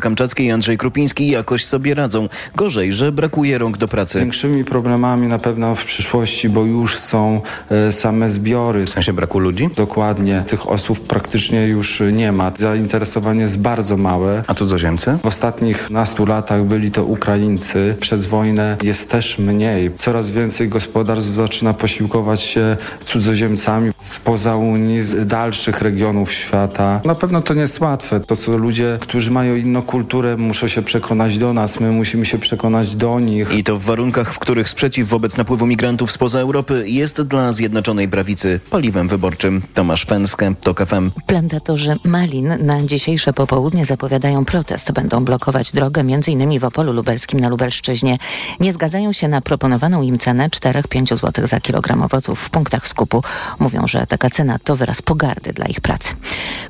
Kamczackiej i Andrzej Krupiński jakoś sobie radzą. Gorzej, że brakuje rąk do pracy. Większymi problemami na pewno w przyszłości, bo już są e, same zbiory. W sensie braku ludzi? Dokładnie. Tych osób praktycznie już nie ma. Zainteresowanie jest bardzo małe. A cudzoziemcy? W ostatnich nastu latach byli to Ukraińcy. Przez wojnę jest też mniej. Coraz więcej gospodarstw zaczyna posiłkować się cudzoziemcami spoza Unii, z dalszych regionów świata. Na pewno to nie jest łatwe. To są ludzie, którzy mają inną kulturę, muszą się przekonać do nas, my musimy się przekonać do nich. I to w warunkach, w których sprzeciw wobec napływu migrantów spoza Europy jest dla Zjednoczonej Prawicy paliwem wyborczym. Tomasz Fęskę, TOK FM. Plantatorzy malin na dzisiejsze popołudnie zapowiadają protest. Będą blokować drogę m.in. w Opolu Lubelskim na Lubelszczyźnie. Nie zgadzają się na proponowaną im cenę 4-5 zł za kilogram owoców w punktach skupu. Mówią, że taka cena to wyraz pogardy dla ich pracy.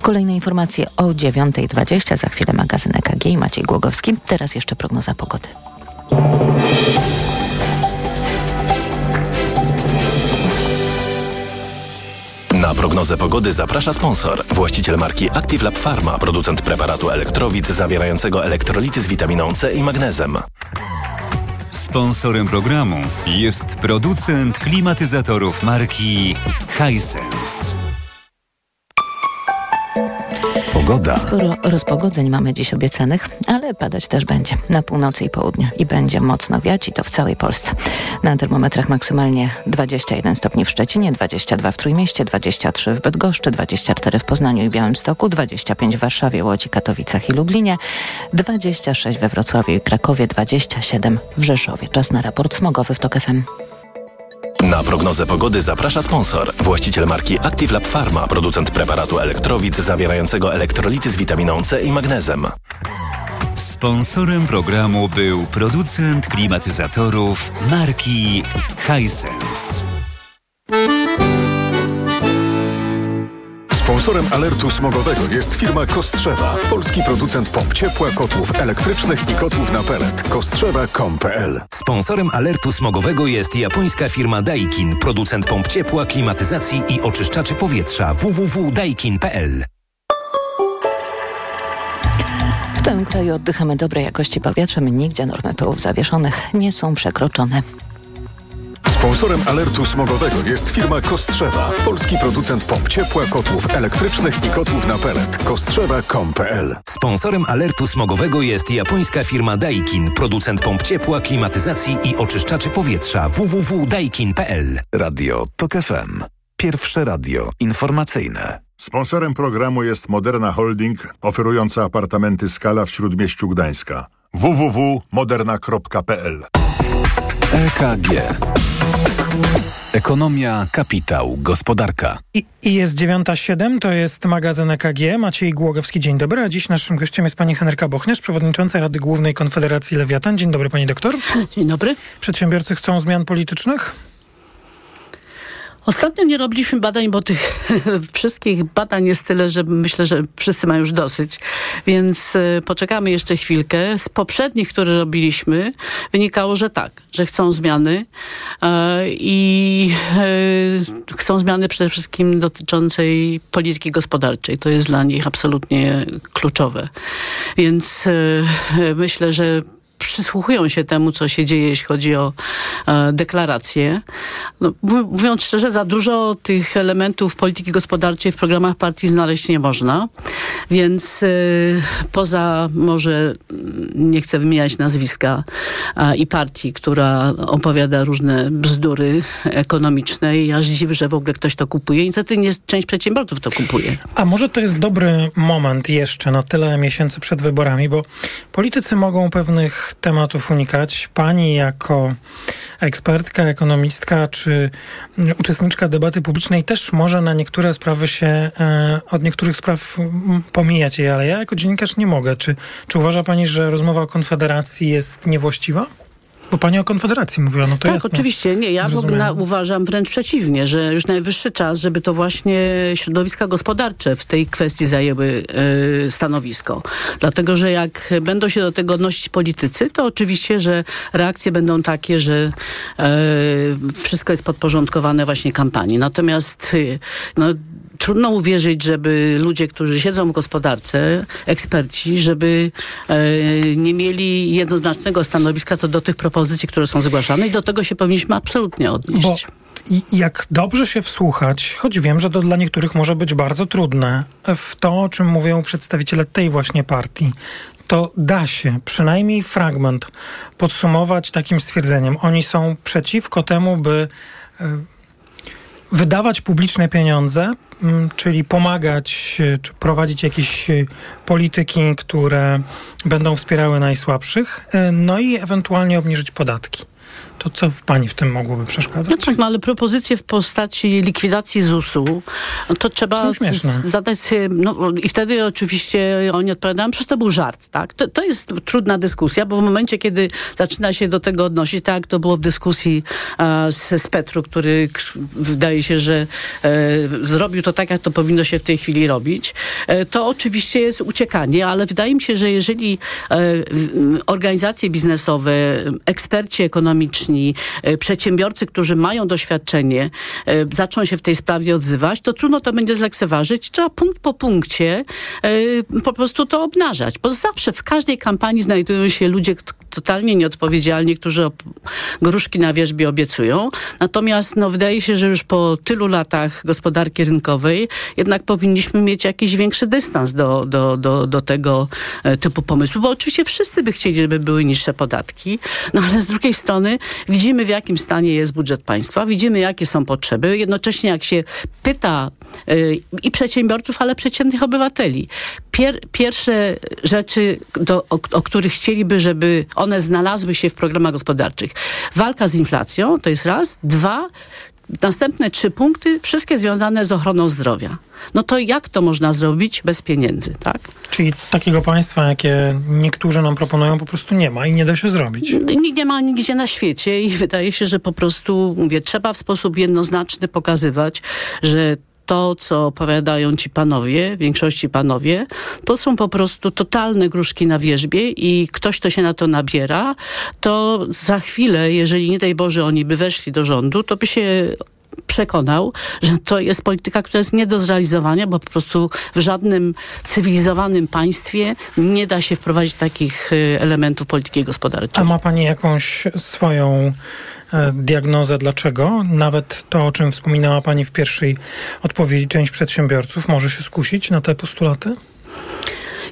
Kolejne informacje o 9.20. Za chwilę magazyn EKG i Maciej Głogowski. Teraz jeszcze prognoza pogody. Na prognozę pogody zaprasza sponsor. Właściciel marki Active Lab Pharma, producent preparatu elektrowid zawierającego elektrolity z witaminą C i magnezem. Sponsorem programu jest producent klimatyzatorów marki Hisense. Pogoda. Sporo rozpogodzeń mamy dziś obiecanych, ale padać też będzie na północy i południu i będzie mocno wiać i to w całej Polsce. Na termometrach maksymalnie 21 stopni w Szczecinie, 22 w Trójmieście, 23 w Bydgoszczy, 24 w Poznaniu i Białymstoku, 25 w Warszawie, Łodzi, Katowicach i Lublinie, 26 we Wrocławiu i Krakowie, 27 w Rzeszowie. Czas na raport smogowy w TOK FM. Na prognozę pogody zaprasza sponsor. Właściciel marki Active Lab Pharma, producent preparatu elektrowid zawierającego elektrolity z witaminą C i magnezem. Sponsorem programu był producent klimatyzatorów marki Hisense. Sponsorem alertu smogowego jest firma Kostrzewa, polski producent pomp ciepła, kotłów elektrycznych i kotłów na pelet. Kostrzewa.com.pl Sponsorem alertu smogowego jest japońska firma Daikin, producent pomp ciepła, klimatyzacji i oczyszczaczy powietrza www.daikin.pl. W całym kraju oddychamy dobrej jakości powietrzem, nigdzie normy pyłów zawieszonych nie są przekroczone. Sponsorem alertu smogowego jest firma Kostrzewa, polski producent pomp ciepła, kotłów elektrycznych i kotłów na pelet. Kostrzewa.com.pl Sponsorem alertu smogowego jest japońska firma Daikin, producent pomp ciepła, klimatyzacji i oczyszczaczy powietrza www.daikin.pl. Radio TOK FM. Pierwsze radio informacyjne. Sponsorem programu jest Moderna Holding, oferująca apartamenty Skala w Śródmieściu Gdańska. www.moderna.pl EKG. Ekonomia, kapitał, gospodarka. I, I jest 9.07, to jest magazyn EKG. Maciej Głogowski, dzień dobry. A dziś naszym gościem jest pani Henryka Bochniarz, przewodnicząca Rady Głównej Konfederacji Lewiatan. Dzień dobry, pani doktor. Dzień dobry. Przedsiębiorcy chcą zmian politycznych? Ostatnio nie robiliśmy badań, bo tych wszystkich badań jest tyle, że myślę, że wszyscy mają już dosyć. Więc y, poczekamy jeszcze chwilkę. Z poprzednich, które robiliśmy, wynikało, że tak, że chcą zmiany i y, chcą zmiany przede wszystkim dotyczącej polityki gospodarczej. To jest dla nich absolutnie kluczowe. Więc myślę, że przysłuchują się temu, co się dzieje, jeśli chodzi o e, deklaracje. No, mówiąc szczerze, za dużo tych elementów polityki gospodarczej w programach partii znaleźć nie można. Więc e, poza może, nie chcę wymieniać nazwiska i partii, która opowiada różne bzdury ekonomiczne i aż dziwi, że w ogóle ktoś to kupuje. Niestety nie część przedsiębiorców to kupuje. A może to jest dobry moment jeszcze na tyle miesięcy przed wyborami, bo politycy mogą pewnych tematów unikać. Pani jako ekspertka, ekonomistka czy uczestniczka debaty publicznej też może na niektóre sprawy się, e, od niektórych spraw pomijać je, ale ja jako dziennikarz nie mogę. Czy, czy uważa pani, że rozmowa o Konfederacji jest niewłaściwa? Bo pani o Konfederacji mówiła, no to Tak, jasne. oczywiście. Nie, ja na, uważam wręcz przeciwnie, że już najwyższy czas, żeby to właśnie środowiska gospodarcze w tej kwestii zajęły y, stanowisko. Dlatego, że jak będą się do tego odnosić politycy, to oczywiście, że reakcje będą takie, że y, wszystko jest podporządkowane właśnie kampanii. Natomiast y, no, trudno uwierzyć, żeby ludzie, którzy siedzą w gospodarce, eksperci, żeby nie mieli jednoznacznego stanowiska co do tych propozycji, które są zgłaszane i do tego się powinniśmy absolutnie odnieść. Bo i jak dobrze się wsłuchać, choć wiem, że to dla niektórych może być bardzo trudne, w to, o czym mówią przedstawiciele tej właśnie partii, to da się przynajmniej fragment podsumować takim stwierdzeniem. Oni są przeciwko temu, by e, wydawać publiczne pieniądze, m, czyli pomagać, e, czy prowadzić jakieś e, polityki, które będą wspierały najsłabszych, e, no i ewentualnie obniżyć podatki. To co w pani w tym mogłoby przeszkadzać? No tak, no ale propozycje w postaci likwidacji ZUS-u, to trzeba zadać sobie, no i wtedy oczywiście oni odpowiadają, przecież to był żart, tak? To, to jest trudna dyskusja, bo w momencie, kiedy zaczyna się do tego odnosić, tak to było w dyskusji a, z, z Petru, który wydaje się, że e, zrobił to tak, jak to powinno się w tej chwili robić, e, to oczywiście jest uciekanie, ale wydaje mi się, że jeżeli e, organizacje biznesowe, eksperci ekonomiczni, e, przedsiębiorcy, którzy mają doświadczenie, e, zaczną się w tej sprawie odzywać, to trudno to będzie zlekceważyć. Trzeba punkt po punkcie e, po prostu to obnażać, bo zawsze w każdej kampanii znajdują się ludzie totalnie nieodpowiedzialni, którzy gruszki na wierzbie obiecują. Natomiast no, wydaje się, że już po tylu latach gospodarki rynkowej jednak powinniśmy mieć jakiś większy dystans do, do, do, do tego typu pomysłu, bo oczywiście wszyscy by chcieli, żeby były niższe podatki, no ale z drugiej strony widzimy w jakim stanie jest budżet państwa, widzimy jakie są potrzeby. Jednocześnie jak się pyta e, i przedsiębiorców, ale przeciętnych obywateli, pier, pierwsze rzeczy, do, o, o których chcieliby, żeby one znalazły się w programach gospodarczych. Walka z inflacją, to jest raz. Dwa, następne trzy punkty, wszystkie związane z ochroną zdrowia. No to jak to można zrobić bez pieniędzy, tak? Czyli takiego państwa, jakie niektórzy nam proponują, po prostu nie ma i nie da się zrobić. Nie, nie ma nigdzie na świecie i wydaje się, że po prostu, mówię, trzeba w sposób jednoznaczny pokazywać, że to, co opowiadają ci panowie, w większości panowie, to są po prostu totalne gruszki na wierzbie i ktoś, kto się na to nabiera, to za chwilę, jeżeli nie daj Boże oni by weszli do rządu, to by się przekonał, że to jest polityka, która jest nie do zrealizowania, bo po prostu w żadnym cywilizowanym państwie nie da się wprowadzić takich y, elementów polityki gospodarczej. A ma pani jakąś swoją e, diagnozę, dlaczego nawet to, o czym wspominała pani w pierwszej odpowiedzi, część przedsiębiorców może się skusić na te postulaty?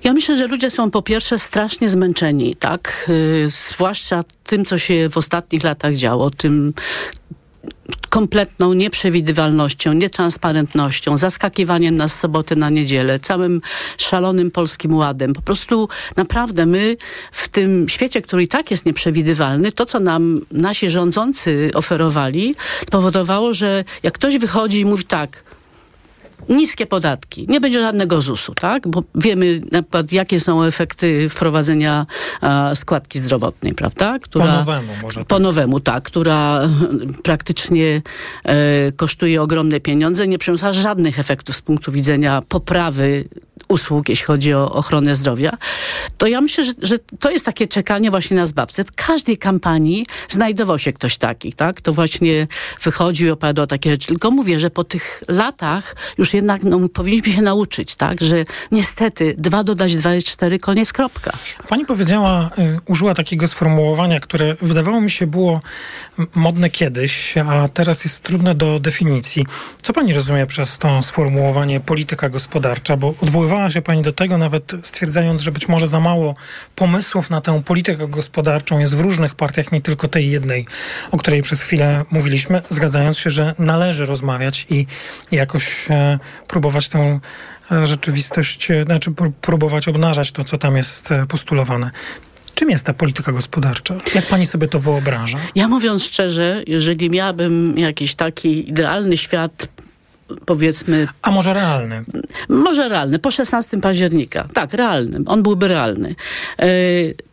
Ja myślę, że ludzie są po pierwsze strasznie zmęczeni, tak? Yy, zwłaszcza tym, co się w ostatnich latach działo, tym kompletną nieprzewidywalnością, nietransparentnością, zaskakiwaniem nas soboty na niedzielę, całym szalonym polskim ładem. Po prostu naprawdę my w tym świecie, który i tak jest nieprzewidywalny, to co nam nasi rządzący oferowali, spowodowało, że jak ktoś wychodzi i mówi tak, niskie podatki. Nie będzie żadnego ZUS-u, tak? Bo wiemy na przykład, jakie są efekty wprowadzenia składki zdrowotnej, prawda? Po nowemu może. Po nowemu, tak. Która praktycznie e, kosztuje ogromne pieniądze, nie przyniosła żadnych efektów z punktu widzenia poprawy usług, jeśli chodzi o ochronę zdrowia, to ja myślę, że, że to jest takie czekanie właśnie na zbawcę. W każdej kampanii znajdował się ktoś taki, tak? To właśnie wychodził i opowiadał takie rzeczy. Tylko mówię, że po tych latach już jednak no, powinniśmy się nauczyć, tak? Że niestety dwa dodać dwa jest cztery, koniec, kropka. Pani powiedziała, y, użyła takiego sformułowania, które wydawało mi się było modne kiedyś, a teraz jest trudne do definicji. Co pani rozumie przez to sformułowanie polityka gospodarcza? Bo odwoływała się pani do tego, nawet stwierdzając, że być może za mało pomysłów na tę politykę gospodarczą jest w różnych partiach, nie tylko tej jednej, o której przez chwilę mówiliśmy, zgadzając się, że należy rozmawiać i jakoś e, próbować tę e, rzeczywistość, e, znaczy pró- próbować obnażać to, co tam jest e, postulowane. Czym jest ta polityka gospodarcza? Jak pani sobie to wyobraża? Ja mówiąc szczerze, jeżeli miałabym jakiś taki idealny świat powiedzmy... A może realny? Może realny, po 16 października. Tak, realny. On byłby realny. E,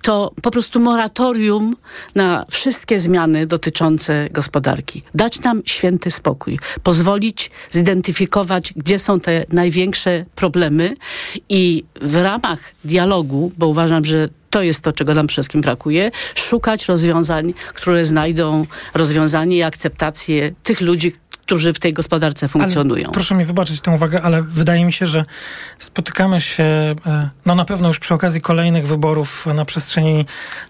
to po prostu moratorium na wszystkie zmiany dotyczące gospodarki. Dać nam święty spokój. Pozwolić zidentyfikować, gdzie są te największe problemy i w ramach dialogu, bo uważam, że to jest to, czego nam wszystkim brakuje. Szukać rozwiązań, które znajdą rozwiązanie i akceptację tych ludzi, którzy w tej gospodarce funkcjonują. Ale, proszę mi wybaczyć tę uwagę, ale wydaje mi się, że spotykamy się e, no na pewno już przy okazji kolejnych wyborów na przestrzeni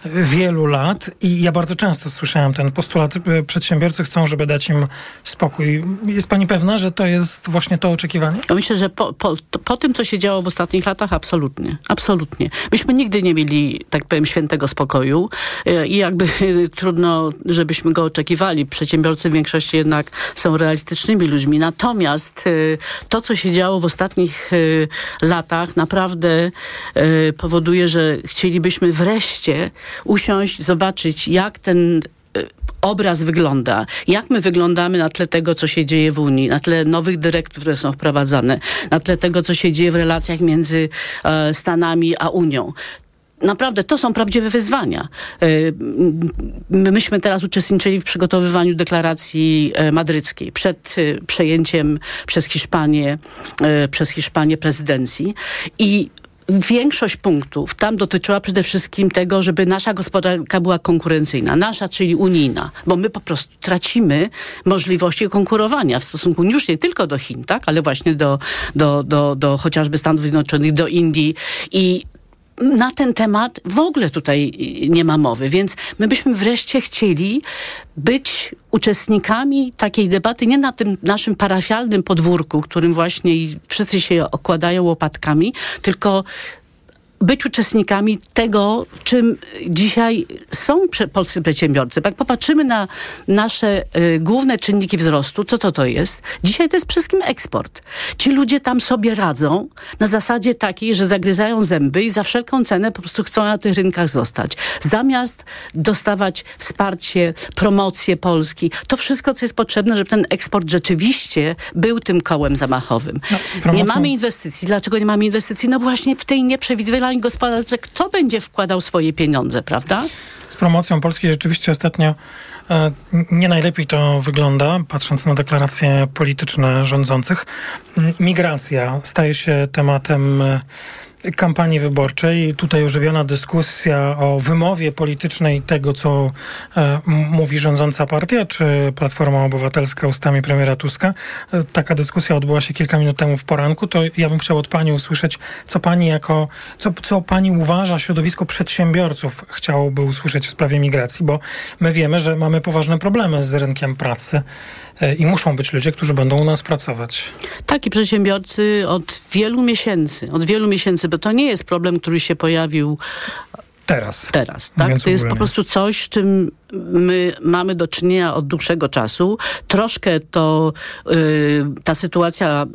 wielu lat i ja bardzo często słyszałem ten postulat. E, przedsiębiorcy chcą, żeby dać im spokój. Jest pani pewna, że to jest właśnie to oczekiwanie? Ja myślę, że po, po, po tym, co się działo w ostatnich latach, absolutnie. Absolutnie. Myśmy nigdy nie mieli, tak powiem, świętego spokoju e, i jakby trudno, żebyśmy go oczekiwali. Przedsiębiorcy w większości jednak są realistycznymi ludźmi. Natomiast y, to, co się działo w ostatnich y, latach, naprawdę y, powoduje, że chcielibyśmy wreszcie usiąść, zobaczyć, jak ten obraz wygląda, jak my wyglądamy na tle tego, co się dzieje w Unii, na tle nowych dyrektyw, które są wprowadzane, na tle tego, co się dzieje w relacjach między e, Stanami a Unią naprawdę to są prawdziwe wyzwania. E, myśmy teraz uczestniczyli w przygotowywaniu deklaracji e, madryckiej przed e, przejęciem przez Hiszpanię, przez Hiszpanię prezydencji i większość punktów tam dotyczyła przede wszystkim tego, żeby nasza gospodarka była konkurencyjna. Nasza, czyli unijna. Bo my po prostu tracimy możliwości konkurowania w stosunku już nie tylko do Chin, tak, ale właśnie do, do, do, do chociażby Stanów Zjednoczonych, do Indii. I na ten temat w ogóle tutaj nie ma mowy, więc my byśmy wreszcie chcieli być uczestnikami takiej debaty nie na tym naszym parafialnym podwórku, którym właśnie wszyscy się okładają łopatkami, tylko być uczestnikami tego, czym dzisiaj są polscy przedsiębiorcy. Jak popatrzymy na nasze y, główne czynniki wzrostu, co to to jest? Dzisiaj to jest przede wszystkim eksport. Ci ludzie tam sobie radzą na zasadzie takiej, że zagryzają zęby i za wszelką cenę po prostu chcą na tych rynkach zostać. Zamiast dostawać wsparcie, promocję Polski, to wszystko, co jest potrzebne, żeby ten eksport rzeczywiście był tym kołem zamachowym. No, nie mamy inwestycji. Dlaczego nie mamy inwestycji? No właśnie w tej nieprzewidywalnej gospodarce, kto będzie wkładał swoje pieniądze, prawda? Z promocją Polski rzeczywiście ostatnio e, nie najlepiej to wygląda, patrząc na deklaracje polityczne rządzących. Migracja staje się tematem e, kampanii wyborczej. Tutaj ożywiona dyskusja o wymowie politycznej tego, co e, mówi rządząca partia, czy Platforma Obywatelska ustami premiera Tuska. E, taka dyskusja odbyła się kilka minut temu w poranku. To ja bym chciał od pani usłyszeć, co pani jako, co, co pani uważa, środowisko przedsiębiorców chciałoby usłyszeć w sprawie migracji, bo my wiemy, że mamy poważne problemy z rynkiem pracy e, i muszą być ludzie, którzy będą u nas pracować. Taki przedsiębiorcy od wielu miesięcy, od wielu miesięcy to nie jest problem, który się pojawił Teraz. Teraz, tak? To jest po prostu coś, z czym my mamy do czynienia od dłuższego czasu. Troszkę to y, ta sytuacja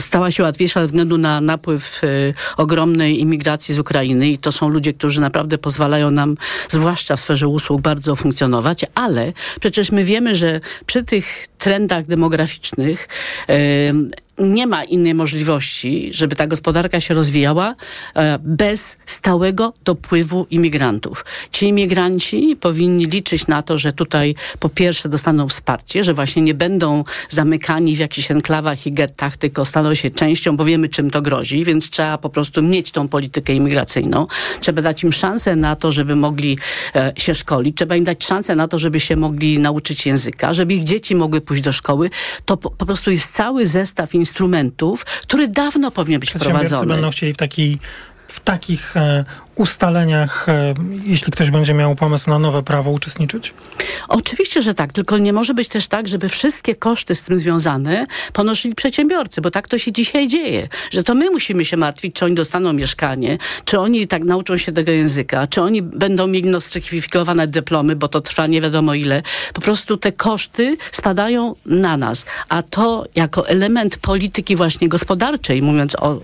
stała się łatwiejsza ze względu na napływ y, ogromnej imigracji z Ukrainy i to są ludzie, którzy naprawdę pozwalają nam, zwłaszcza w sferze usług, bardzo funkcjonować, ale przecież my wiemy, że przy tych trendach demograficznych y, nie ma innej możliwości, żeby ta gospodarka się rozwijała e, bez stałego dopływu imigrantów. Ci imigranci powinni liczyć na to, że tutaj po pierwsze dostaną wsparcie, że właśnie nie będą zamykani w jakichś enklawach i gettach, tylko staną się częścią, bo wiemy czym to grozi, więc trzeba po prostu mieć tą politykę imigracyjną. Trzeba dać im szansę na to, żeby mogli e, się szkolić. Trzeba im dać szansę na to, żeby się mogli nauczyć języka, żeby ich dzieci mogły pójść do szkoły. To po, prostu jest cały zestaw instrumentów, instrumentów, który dawno powinien być wprowadzony. będą chcieli w taki w takich e, ustaleniach, e, jeśli ktoś będzie miał pomysł na nowe prawo, uczestniczyć? Oczywiście, że tak, tylko nie może być też tak, żeby wszystkie koszty z tym związane ponosili przedsiębiorcy, bo tak to się dzisiaj dzieje, że to my musimy się martwić, czy oni dostaną mieszkanie, czy oni tak nauczą się tego języka, czy oni będą mieli nostryfikowane dyplomy, bo to trwa nie wiadomo ile. Po prostu te koszty spadają na nas, a to jako element polityki właśnie gospodarczej, mówiąc o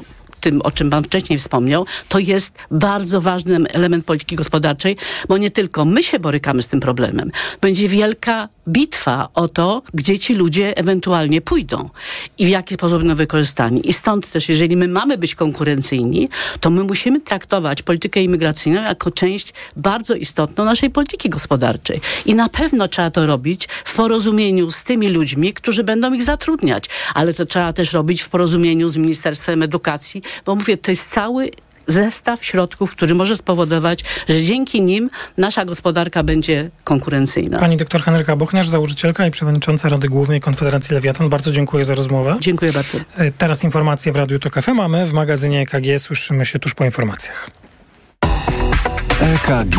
tym, o czym pan wcześniej wspomniał, to jest bardzo ważny element polityki gospodarczej, bo nie tylko my się borykamy z tym problemem. Będzie wielka bitwa o to, gdzie ci ludzie ewentualnie pójdą i w jaki sposób będą wykorzystani. I stąd też, jeżeli my mamy być konkurencyjni, to my musimy traktować politykę imigracyjną jako część bardzo istotną naszej polityki gospodarczej. I na pewno trzeba to robić w porozumieniu z tymi ludźmi, którzy będą ich zatrudniać. Ale to trzeba też robić w porozumieniu z Ministerstwem Edukacji, bo mówię, to jest cały zestaw środków, który może spowodować, że dzięki nim nasza gospodarka będzie konkurencyjna. Pani doktor Henryka Buchnerz, założycielka i przewodnicząca Rady Głównej Konfederacji Lewiatan. Bardzo dziękuję za rozmowę. Dziękuję bardzo. E, teraz informacje w Radiu Tok FM mamy. W magazynie EKG słyszymy się tuż po informacjach. EKG.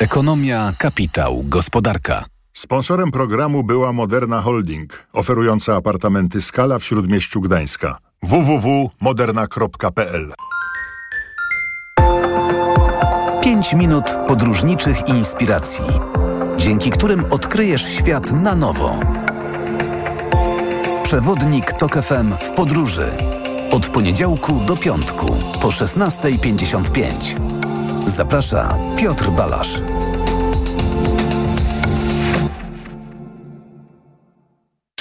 Ekonomia, kapitał, gospodarka. Sponsorem programu była Moderna Holding, oferująca apartamenty Skala w Śródmieściu Gdańska. www.moderna.pl 5 minut podróżniczych inspiracji, dzięki którym odkryjesz świat na nowo. Przewodnik Tok FM w podróży. Od poniedziałku do piątku po 16.55. Zaprasza Piotr Balasz.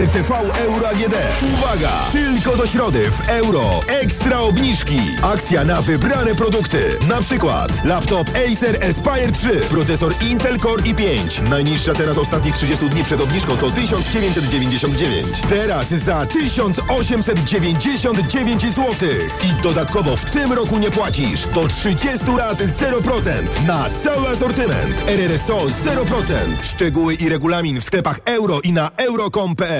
RTV Euro AGD. Uwaga! Tylko do środy w euro. Ekstra obniżki. Akcja na wybrane produkty. Na przykład laptop Acer Aspire 3. Procesor Intel Core i5. Najniższa cena z ostatnich 30 dni przed obniżką to 1999. Teraz za 1899 zł. I dodatkowo w tym roku nie płacisz. Do 30 lat 0% na cały asortyment. RRSO 0%. Szczegóły i regulamin w sklepach euro i na euro.com.pl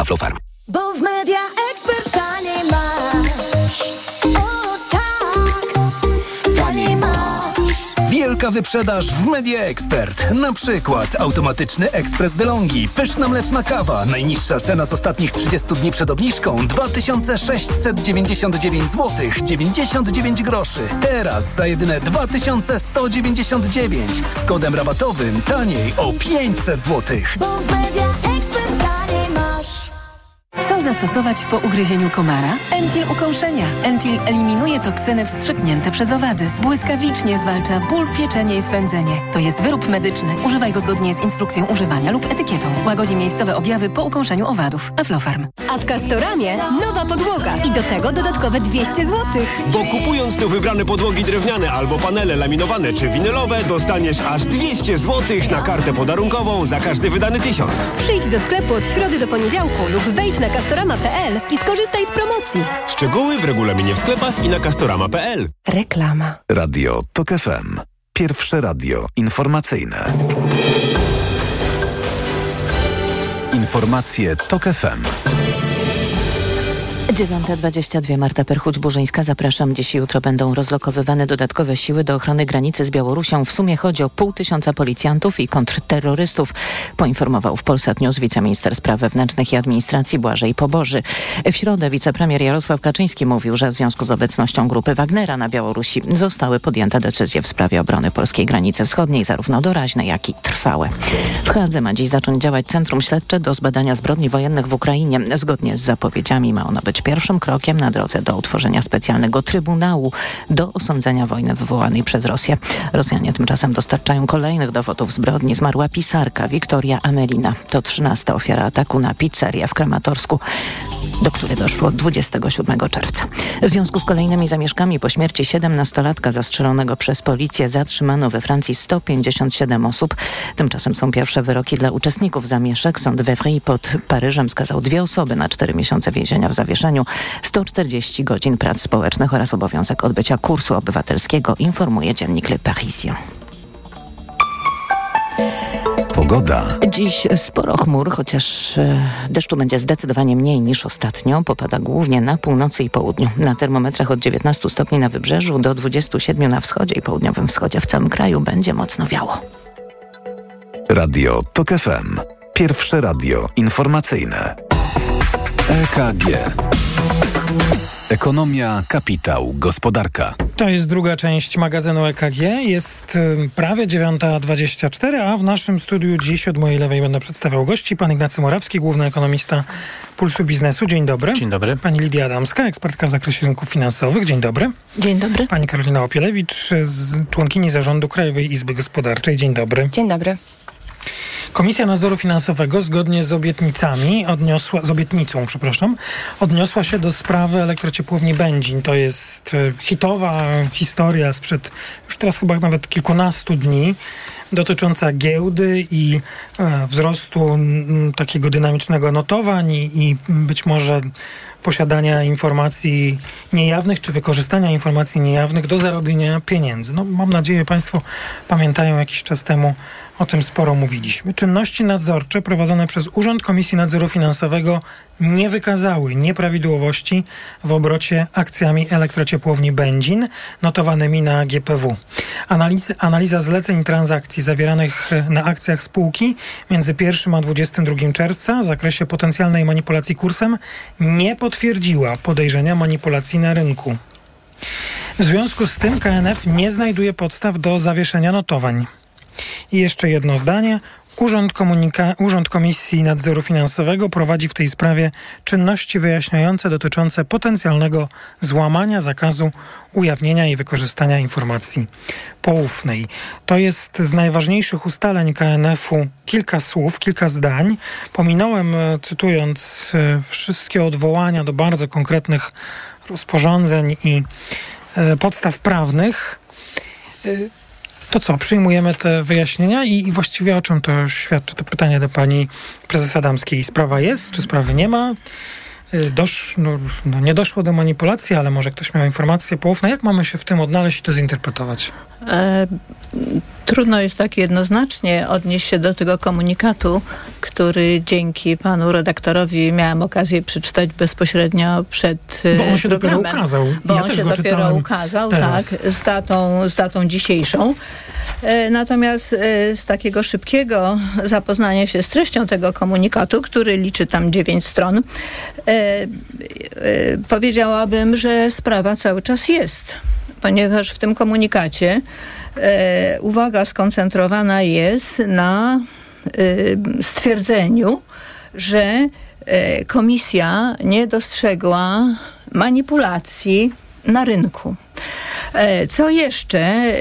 Aflofarm. Bo w media ekspert taniej masz. O tak, taniej masz. Wielka wyprzedaż w Media Expert. Na przykład automatyczny ekspres DeLonghi, pyszna mleczna kawa. Najniższa cena z ostatnich 30 dni przed obniżką 2699 zł 99 groszy. Teraz za jedyne 2199 z kodem rabatowym taniej o 500 zł. Bo w media. Co zastosować po ugryzieniu komara? Entil ukąszenia. Entil eliminuje toksyny wstrzyknięte przez owady. Błyskawicznie zwalcza ból, pieczenie i swędzenie. To jest wyrób medyczny. Używaj go zgodnie z instrukcją używania lub etykietą. Łagodzi miejscowe objawy po ukąszeniu owadów. Aflofarm. A w Castoramie nowa podłoga i do tego dodatkowe 200 zł. Bo kupując tu wybrane podłogi drewniane albo panele laminowane czy winylowe, dostaniesz aż 200 zł na kartę podarunkową za każdy wydany tysiąc. Przyjdź do sklepu od środy do poniedziałku lub wejdź na castorama.pl i skorzystaj z promocji. Szczegóły w regulaminie w sklepach i na castorama.pl. Reklama. Radio TOK FM. Pierwsze radio informacyjne. Informacje TOK FM. 9.22 Marta Perchuć-Burzyńska. Zapraszam. Dziś i jutro będą rozlokowywane dodatkowe siły do ochrony granicy z Białorusią. W sumie chodzi o pół tysiąca policjantów i kontrterrorystów, poinformował w Polsat News wiceminister spraw wewnętrznych i administracji Błażej Poboży. W środę wicepremier Jarosław Kaczyński mówił, że w związku z obecnością grupy Wagnera na Białorusi zostały podjęte decyzje w sprawie obrony polskiej granicy wschodniej, zarówno doraźne, jak i trwałe. W Hadze ma dziś zacząć działać Centrum Śledcze do zbadania zbrodni wojennych w Ukrainie. Zgodnie z zapowiedziami ma ono być pierwszym krokiem na drodze do utworzenia specjalnego trybunału do osądzenia wojny wywołanej przez Rosję. Rosjanie tymczasem dostarczają kolejnych dowodów zbrodni. Zmarła pisarka Wiktoria Amelina. To trzynasta ofiara ataku na pizzerię w Krematorsku, do której doszło 27 czerwca. W związku z kolejnymi zamieszkami po śmierci 17-latka zastrzelonego przez policję zatrzymano we Francji 157 osób. Tymczasem są pierwsze wyroki dla uczestników zamieszek. Sąd we Vry pod Paryżem skazał dwie osoby na cztery miesiące więzienia w zawieszeniu zawieszeniu 140 godzin prac społecznych oraz obowiązek odbycia kursu obywatelskiego, informuje dziennik Le Parisien. Pogoda. Dziś sporo chmur, chociaż e, deszczu będzie zdecydowanie mniej niż ostatnio. Popada głównie na północy i południu. Na termometrach od 19 stopni na wybrzeżu do 27 na wschodzie i południowym wschodzie w całym kraju będzie mocno wiało. Radio TOK FM. Pierwsze radio informacyjne. EKG. Ekonomia, kapitał, gospodarka. To jest druga część magazynu EKG. Jest prawie 9.24, a w naszym studiu dziś od mojej lewej będę przedstawiał gości. Pan Ignacy Morawski, główny ekonomista Pulsu Biznesu. Dzień dobry. Dzień dobry. Pani Lidia Adamska, ekspertka w zakresie rynków finansowych. Dzień dobry. Dzień dobry. Pani Karolina Opielewicz, członkini zarządu Krajowej Izby Gospodarczej. Dzień dobry. Dzień dobry. Komisja Nadzoru Finansowego zgodnie z obietnicami odniosła, z obietnicą, przepraszam, odniosła się do sprawy elektrociepłowni Będzin. To jest e, hitowa historia sprzed już teraz chyba nawet kilkunastu dni dotycząca giełdy i e, wzrostu takiego dynamicznego notowań i, i być może posiadania informacji niejawnych, czy wykorzystania informacji niejawnych do zarobienia pieniędzy. No, mam nadzieję, Państwo pamiętają jakiś czas temu o tym sporo mówiliśmy. Czynności nadzorcze prowadzone przez Urząd Komisji Nadzoru Finansowego nie wykazały nieprawidłowości w obrocie akcjami elektrociepłowni Będzin notowanymi na GPW. Analiz, analiza zleceń transakcji zawieranych na akcjach spółki między 1 a 22 czerwca w zakresie potencjalnej manipulacji kursem nie potwierdziła podejrzenia manipulacji na rynku. W związku z tym KNF nie znajduje podstaw do zawieszenia notowań. I jeszcze jedno zdanie. Urząd, Komunika- Urząd Komisji Nadzoru Finansowego prowadzi w tej sprawie czynności wyjaśniające dotyczące potencjalnego złamania zakazu ujawnienia i wykorzystania informacji poufnej. To jest z najważniejszych ustaleń KNF-u kilka słów, kilka zdań. Pominąłem, e, cytując e, wszystkie odwołania do bardzo konkretnych rozporządzeń i e, podstaw prawnych. To co, przyjmujemy te wyjaśnienia i, i właściwie o czym to świadczy? To pytanie do pani prezes Adamskiej. Sprawa jest, czy sprawy nie ma? Y, Dosz, no, no nie doszło do manipulacji, ale może ktoś miał informacje poufne. Jak mamy się w tym odnaleźć i to zinterpretować? E, trudno jest tak jednoznacznie odnieść się do tego komunikatu, który dzięki panu redaktorowi miałam okazję przeczytać bezpośrednio przed e, Bo on się dopiero ukazał. Bo Ja on się dopiero ukazał, teraz. tak, z datą, z datą dzisiejszą. E, Natomiast e, z takiego szybkiego zapoznania się z treścią tego komunikatu, który liczy tam dziewięć stron, e, powiedziałabym, że sprawa cały czas jest, ponieważ w tym komunikacie e, uwaga skoncentrowana jest na e, stwierdzeniu, że e, komisja nie dostrzegła manipulacji na rynku. E, Co jeszcze? E,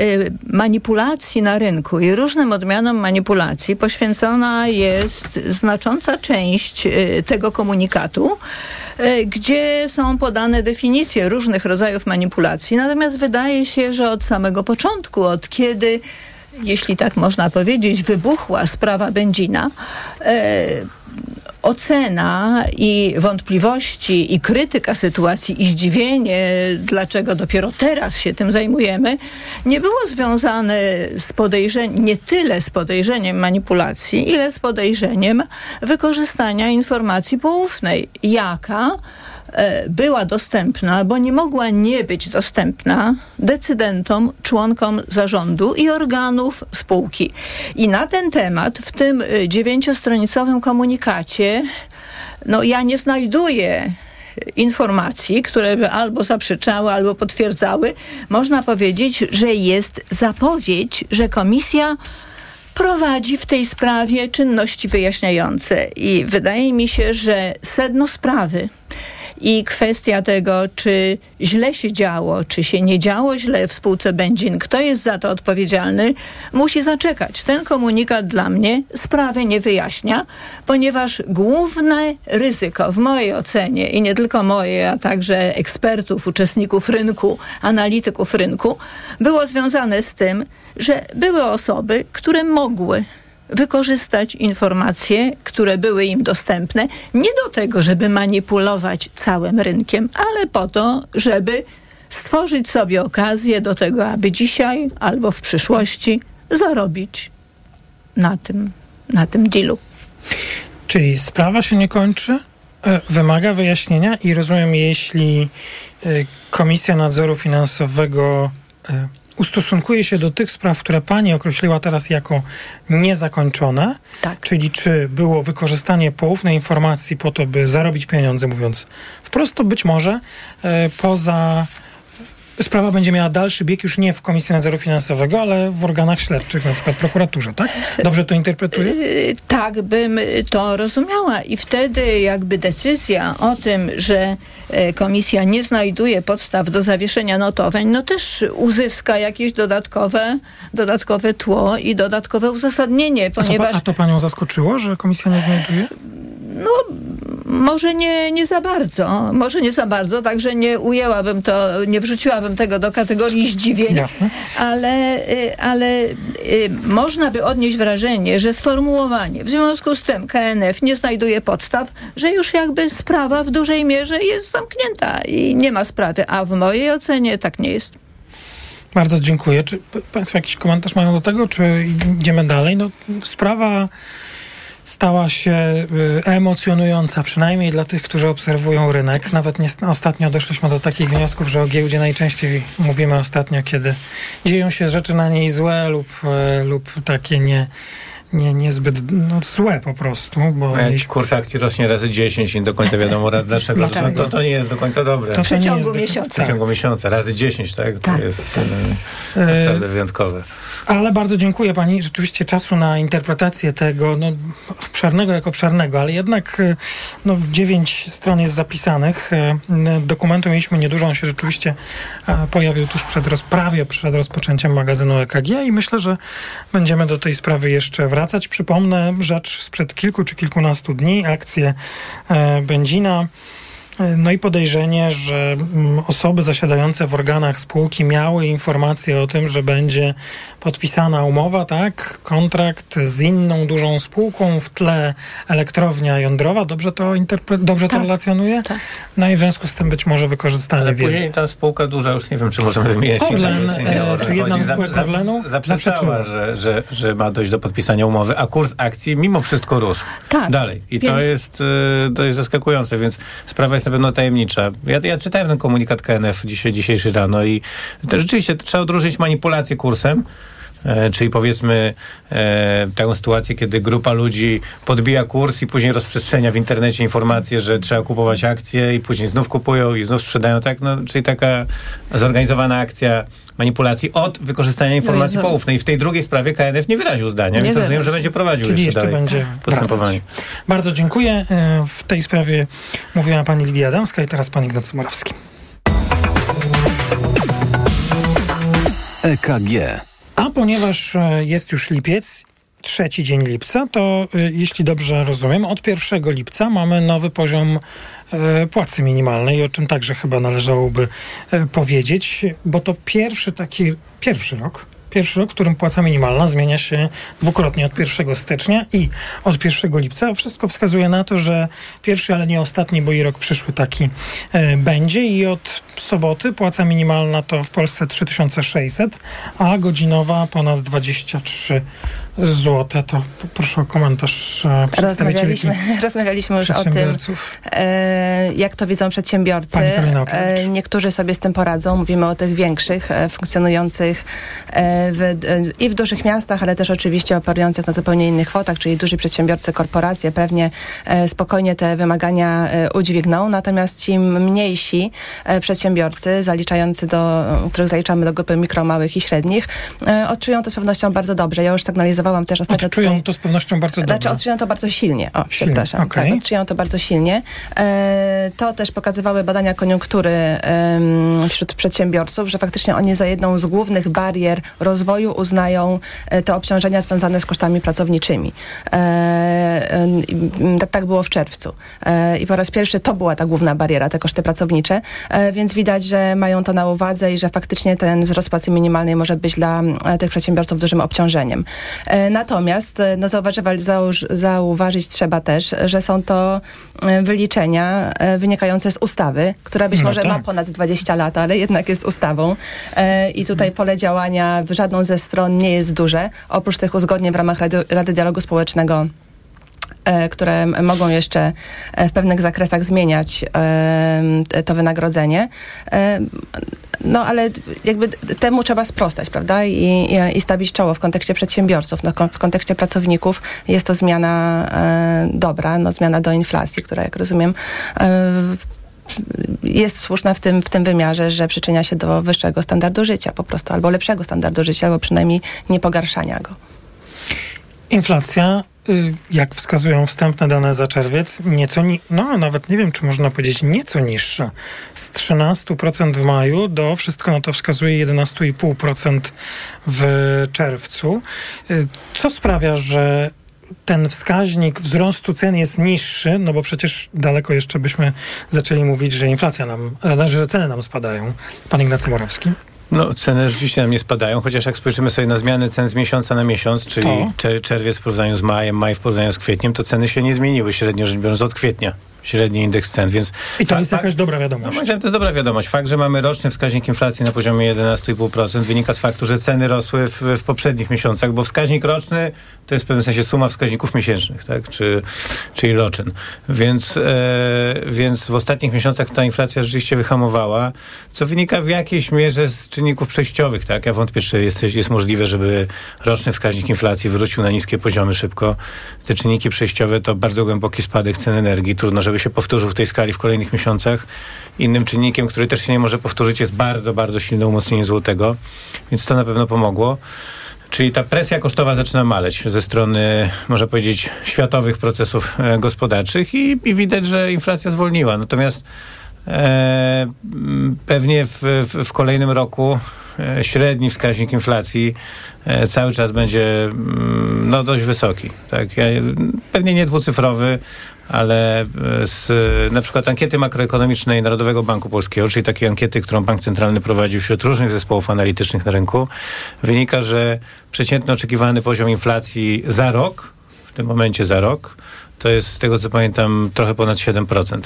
Manipulacji na rynku i różnym odmianom manipulacji poświęcona jest znacząca część e, tego komunikatu, gdzie są podane definicje różnych rodzajów manipulacji. Natomiast wydaje się, że od samego początku, od kiedy jeśli tak można powiedzieć, wybuchła sprawa Będzina, ocena i wątpliwości i krytyka sytuacji i zdziwienie, dlaczego dopiero teraz się tym zajmujemy, nie było związane z podejrzeniem, nie tyle z podejrzeniem manipulacji, ile z podejrzeniem wykorzystania informacji poufnej. Jaka? E, była dostępna, bo nie mogła nie być dostępna decydentom, członkom zarządu i organów spółki. I na ten temat w tym e, dziewięciostronicowym komunikacie no ja nie znajduję informacji, które by albo zaprzeczały, albo potwierdzały. Można powiedzieć, że jest zapowiedź, że komisja prowadzi w tej sprawie czynności wyjaśniające. I wydaje mi się, że sedno sprawy i kwestia tego, czy źle się działo, czy się nie działo źle w spółce Będzin, kto jest za to odpowiedzialny, musi zaczekać. Ten komunikat dla mnie sprawy nie wyjaśnia, ponieważ główne ryzyko w mojej ocenie i nie tylko moje, a także ekspertów, uczestników rynku, analityków rynku, było związane z tym, że były osoby, które mogły wykorzystać informacje, które były im dostępne, nie do tego, żeby manipulować całym rynkiem, ale po to, żeby stworzyć sobie okazję do tego, aby dzisiaj albo w przyszłości zarobić na tym, na tym dealu. Czyli sprawa się nie kończy, e, wymaga wyjaśnienia i rozumiem, jeśli e, Komisja Nadzoru Finansowego e, ustosunkuje się do tych spraw, które pani określiła teraz jako niezakończone, Tak. czyli czy było wykorzystanie poufnej informacji po to, by zarobić pieniądze, mówiąc wprost, to być może e, poza sprawa będzie miała dalszy bieg już nie w Komisji Nadzoru Finansowego, ale w organach śledczych, na przykład prokuraturze, tak? Dobrze to interpretuję? Y, Tak bym to rozumiała i wtedy jakby decyzja o tym, że e, komisja nie znajduje podstaw do zawieszenia notowań, no też uzyska jakieś dodatkowe, dodatkowe tło i dodatkowe uzasadnienie, A to, ponieważ a to panią zaskoczyło, że komisja nie znajduje? No może nie, nie za bardzo, może nie za bardzo, także nie ujęłabym to, nie wrzuciłabym tego do kategorii zdziwień, Jasne. ale, y, ale y, można by odnieść wrażenie, że sformułowanie w związku z tym KNF nie znajduje podstaw, że już jakby sprawa w dużej mierze jest zamknięta i nie ma sprawy, a w mojej ocenie tak nie jest. Bardzo dziękuję. Czy Państwo jakiś komentarz mają do tego, czy idziemy dalej? No, sprawa stała się y, emocjonująca, przynajmniej dla tych, którzy obserwują rynek. Nawet nie, ostatnio doszliśmy do takich wniosków, że o giełdzie najczęściej mówimy ostatnio, kiedy dzieją się rzeczy na niej złe lub, y, lub takie nie, nie, niezbyt no, złe po prostu. Bo Jak mieliśmy- kurs akcji rośnie razy 10 i nie do końca wiadomo dlaczego. Dlaczego? To, to nie jest do końca dobre. To- jest do- miesiąca. W przeciągu miesiąca. Razy 10, tak? To jest e, E, naprawdę wyjątkowe. Ale bardzo dziękuję pani. Rzeczywiście czasu na interpretację tego, no, obszernego jak obszernego, ale jednak e, no, dziewięć stron jest zapisanych. E, Dokumentu mieliśmy niedużo, on się rzeczywiście e, pojawił tuż przed rozprawie, przed rozpoczęciem magazynu EKG i myślę, że będziemy do tej sprawy jeszcze wracać. Przypomnę rzecz sprzed kilku czy kilkunastu dni, akcję Będzina. No i podejrzenie, że mm, osoby zasiadające w organach spółki miały informację o tym, że będzie podpisana umowa, tak? Kontrakt z inną dużą spółką, w tle elektrownia jądrowa. Dobrze to, interpre- dobrze to relacjonuje? No i w związku z tym być może wykorzystanie Ale wiedzy. później ta spółka duża, już nie wiem, czy możemy wymieniać. Orlen, e, czy jedna z spółek Orlenu Zaprzeczała, że, że, że ma dojść do podpisania umowy, a kurs akcji mimo wszystko rósł. Tak, Dalej. I to, więc- jest, e, to jest zaskakujące, więc sprawa jest pewno tajemnicza. Ja, ja czytałem ten komunikat KNF dzisiaj, dzisiejszy rano i to rzeczywiście trzeba odróżnić manipulację kursem, czyli powiedzmy e, taką sytuację, kiedy grupa ludzi podbija kurs i później rozprzestrzenia w internecie informacje, że trzeba kupować akcje i później znów kupują i znów sprzedają. Tak, no, czyli taka zorganizowana akcja manipulacji od wykorzystania informacji No i no- poufnej. W tej drugiej sprawie KNF nie wyraził zdania, Nie więc rozumiem, wyraził. że będzie prowadził Czyli jeszcze, jeszcze dalej będzie postępowanie. Bardzo dziękuję. E, W tej sprawie mówiła pani Lidia Adamska i teraz pan Ignacy Morawski. EKG. A ponieważ e, jest już lipiec, trzeci dzień lipca, to e, jeśli dobrze rozumiem, od 1 lipca mamy nowy poziom e, płacy minimalnej, o czym także chyba należałoby powiedzieć, bo to pierwszy taki, pierwszy rok, pierwszy rok, w którym płaca minimalna zmienia się dwukrotnie od 1 stycznia i od 1 lipca. Wszystko wskazuje na to, że pierwszy, ale nie ostatni, bo i rok przyszły taki e, będzie i od soboty płaca minimalna to w Polsce 3600, a godzinowa ponad 23 zł. To proszę o komentarz e, przedstawicieli Rozmawialiśmy, już o tym, e, jak to widzą przedsiębiorcy. E, niektórzy sobie z tym poradzą. Mówimy o tych większych, funkcjonujących w, i w dużych miastach, ale też oczywiście operujących na zupełnie innych kwotach, czyli duzi przedsiębiorcy, korporacje pewnie spokojnie te wymagania udźwigną. Natomiast ci mniejsi przedsiębiorcy, zaliczający do, których zaliczamy do grupy mikro, małych i średnich, odczują to z pewnością bardzo dobrze. Ja już sygnalizowałam też ostatnio Odczują tutaj... to z pewnością bardzo Znaczy dobrze. odczują to bardzo silnie. O, Silnie, przepraszam. okej. Tak, odczują to bardzo silnie. E, to też pokazywały badania koniunktury em, wśród przedsiębiorców, że faktycznie oni za jedną z głównych barier rozwoju uznają e, te obciążenia związane z kosztami pracowniczymi. E, y, tak było w czerwcu. E, I po raz pierwszy to była ta główna bariera, te koszty pracownicze, E, więc widać, że mają to na uwadze i że faktycznie ten wzrost płacy minimalnej może być dla e, tych przedsiębiorców dużym obciążeniem. E, Natomiast e, no, zauważy, zauż- zauważyć trzeba też, że są to e, wyliczenia wynikające z ustawy, która być No może ma tak. ponad 20 lat, ale jednak jest ustawą. I tutaj pole działania w żadną ze stron nie jest duże. Oprócz tych uzgodnień w ramach Rady, Dialogu Społecznego które m- mogą jeszcze e, w pewnych zakresach zmieniać e, to wynagrodzenie. E, No ale jakby temu trzeba sprostać, prawda? I, i, stawić czoło w kontekście przedsiębiorców. No, w kontekście pracowników jest to zmiana e, dobra, no, zmiana do inflacji, która jak rozumiem e, jest słuszna w tym, w tym wymiarze, że przyczynia się do wyższego standardu życia po prostu, albo lepszego standardu życia, albo przynajmniej nie pogarszania go. Inflacja, y, jak wskazują wstępne dane za czerwiec, nieco, ni- no nawet nie wiem, czy można powiedzieć nieco niższa. Z 13% w maju do, wszystko na to wskazuje, 11,5% w czerwcu. Y, Co sprawia, że ten wskaźnik wzrostu cen jest niższy, no bo przecież daleko jeszcze byśmy zaczęli mówić, że inflacja nam, e, że ceny nam spadają. Pan Ignacy Morawski. No, ceny rzeczywiście nam nie spadają, chociaż jak spojrzymy sobie na zmiany cen z miesiąca na miesiąc, czyli To. czerwiec w porównaniu z majem, maj w porównaniu z kwietniem, to ceny się nie zmieniły średnio rzecz biorąc od kwietnia. Średni indeks cen, więc... I to jest fa- jakaś dobra No, wiadomość. zdaniem to jest dobra wiadomość. Fakt, że mamy roczny wskaźnik inflacji na poziomie 11,5% wynika z faktu, że ceny rosły w, w poprzednich miesiącach, bo wskaźnik roczny to jest w pewnym sensie suma wskaźników miesięcznych, tak? Czy, czyli roczyn. Więc, e, więc w ostatnich miesiącach ta inflacja rzeczywiście wyhamowała, co wynika w jakiejś mierze z czynników przejściowych, tak? Ja wątpię, czy jest, jest możliwe, żeby roczny wskaźnik inflacji wrócił na niskie poziomy szybko. Te czynniki przejściowe to bardzo głęboki spadek cen energii. Trudno, żeby się powtórzył w tej skali w kolejnych miesiącach. Innym czynnikiem, który też się nie może powtórzyć, jest bardzo, bardzo silne umocnienie złotego, więc to na pewno pomogło. Czyli ta presja kosztowa zaczyna maleć ze strony, można powiedzieć, światowych procesów e, gospodarczych i, i widać, że inflacja zwolniła. Natomiast e, pewnie w, w, w kolejnym roku e, średni wskaźnik inflacji e, cały czas będzie no, dość wysoki. Tak? Pewnie nie dwucyfrowy, ale e, z na przykład ankiety makroekonomicznej Narodowego Banku Polskiego, czyli takiej ankiety, którą Bank Centralny prowadził wśród różnych zespołów analitycznych na rynku, wynika, że przeciętny oczekiwany poziom inflacji za rok, w tym momencie za rok, to jest z tego co pamiętam trochę ponad 7%.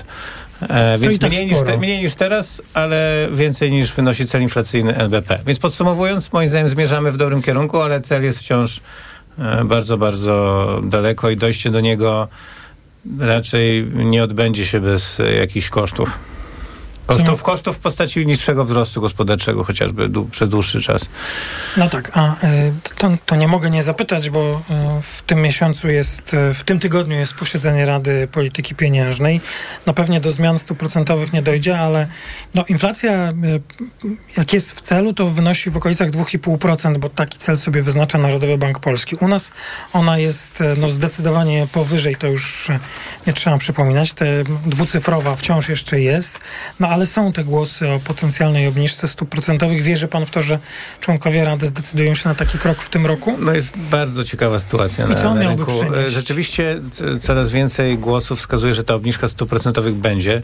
E, więc tak mniej, niż te, mniej niż teraz, ale więcej niż wynosi cel inflacyjny NBP. Więc podsumowując, moim zdaniem zmierzamy w dobrym kierunku, ale cel jest wciąż e, bardzo, bardzo daleko i dojście do niego raczej nie odbędzie się bez jakichś kosztów. Kosztów, kosztów w postaci niższego wzrostu gospodarczego, chociażby dłu- przez dłuższy czas. No tak, a y, to, to nie mogę nie zapytać, bo y, w tym miesiącu jest, y, w tym tygodniu jest posiedzenie Rady Polityki Pieniężnej. No pewnie do zmian stuprocentowych nie dojdzie, ale no inflacja, jak jest w celu, to wynosi w okolicach 2,5%, bo taki cel sobie wyznacza Narodowy Bank Polski. U nas ona jest no, zdecydowanie powyżej, to już nie trzeba przypominać, te dwucyfrowa wciąż jeszcze jest, no ale są te głosy o potencjalnej obniżce stóp procentowych. Wierzy pan w to, że członkowie Rady zdecydują się na taki krok w tym roku? No jest bardzo ciekawa sytuacja I na, co on na rynku. przynieść? E, Rzeczywiście coraz więcej głosów wskazuje, że ta obniżka stóp procentowych będzie.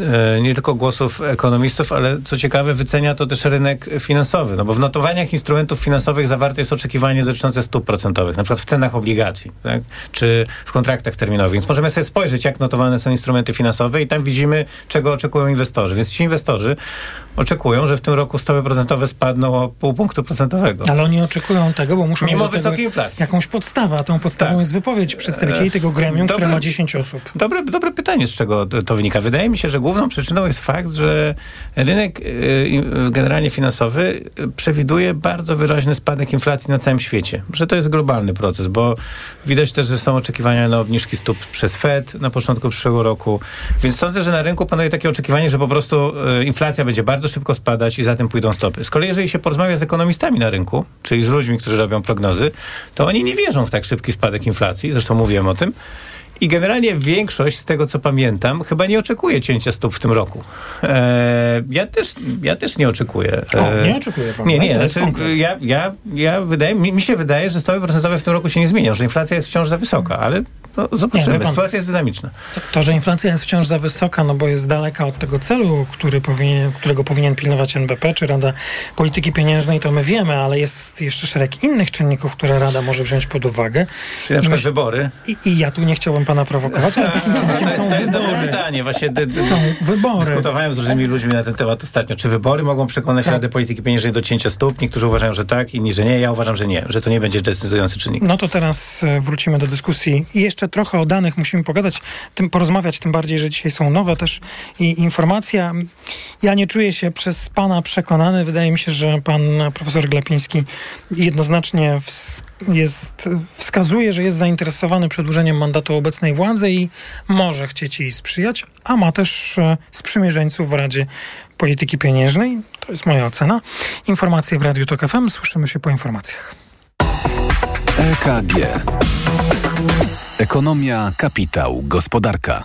E, Nie tylko głosów ekonomistów, ale co ciekawe wycenia to też rynek finansowy, no bo w notowaniach instrumentów finansowych zawarte jest oczekiwanie dotyczące stóp procentowych, na przykład w cenach obligacji, tak? czy w kontraktach terminowych. Więc możemy sobie spojrzeć, jak notowane są instrumenty finansowe i tam widzimy, czego oczekują inwestorzy. Więc ci inwestorzy oczekują, że w tym roku stopy procentowe spadną o pół punktu procentowego. Ale oni oczekują tego, bo muszą Mimo wysokiej inflacji. jakąś podstawę, a tą podstawą jest wypowiedź przedstawicieli tego gremium, które Dobra. ma 10 osób. Dobre, dobre pytanie, z czego to, wynika. Wydaje mi się, że główną przyczyną jest fakt, że rynek y, generalnie finansowy przewiduje bardzo wyraźny spadek inflacji na całym świecie. Że to jest globalny proces, bo widać też, że są oczekiwania na obniżki stóp przez Fed na początku przyszłego roku. Więc sądzę, że na rynku panuje takie oczekiwanie, że po prostu y, inflacja będzie bardzo szybko spadać i za tym pójdą stopy. Z kolei, jeżeli się porozmawia z ekonomistami na rynku, czyli z ludźmi, którzy robią prognozy, to oni nie wierzą w tak szybki spadek inflacji, zresztą mówiłem o tym, I generalnie większość, z tego co pamiętam, chyba nie oczekuje cięcia stóp w tym roku. E, ja, też, ja też nie oczekuję. O, E, nie oczekuje pan, Nie, nie. To Znaczy, ja, ja, ja wydaje, mi, mi się wydaje, że stopy procentowe w tym roku się nie zmienią, że inflacja jest wciąż za wysoka, ale no, Nie, zobaczymy. pan- Sytuacja jest dynamiczna. To, że inflacja jest wciąż za wysoka, no bo jest daleka od tego celu, który powinien, którego powinien pilnować NBP czy Rada Polityki Pieniężnej, to my wiemy, ale jest jeszcze szereg innych czynników, które Rada może wziąć pod uwagę. Czyli na przykład myśl- wybory. I, I ja tu nie chciałbym pana prowokować, ale takim czynnikiem są To jest dobre wybory. pytanie. Właśnie dy, Są wybory. Dyskutowałem z różnymi ludźmi na ten temat ostatnio. Czy wybory mogą przekonać Tak. Radę Polityki Pieniężnej do cięcia stóp? Niektórzy uważają, że tak, inni, że nie. Ja uważam, że nie, że to nie będzie decydujący czynnik. No to teraz e, wrócimy do dyskusji i jeszcze trochę o danych musimy pogadać, tym porozmawiać, tym bardziej, że dzisiaj są nowe też i informacja. Ja nie czuję się przez pana przekonany. Wydaje mi się, że pan profesor Glapiński jednoznacznie ws- jest, wskazuje, że jest zainteresowany przedłużeniem mandatu obecnej władzy i może chcieć jej sprzyjać, a ma też e, sprzymierzeńców w Radzie Polityki Pieniężnej. To jest moja ocena. Informacje w Radiu Tok FM. Słyszymy się po informacjach. EKG. Ekonomia, kapitał, gospodarka.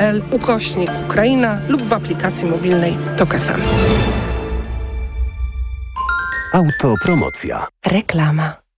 ukośnik Ukraina lub w aplikacji mobilnej Tok FM. Autopromocja. Reklama.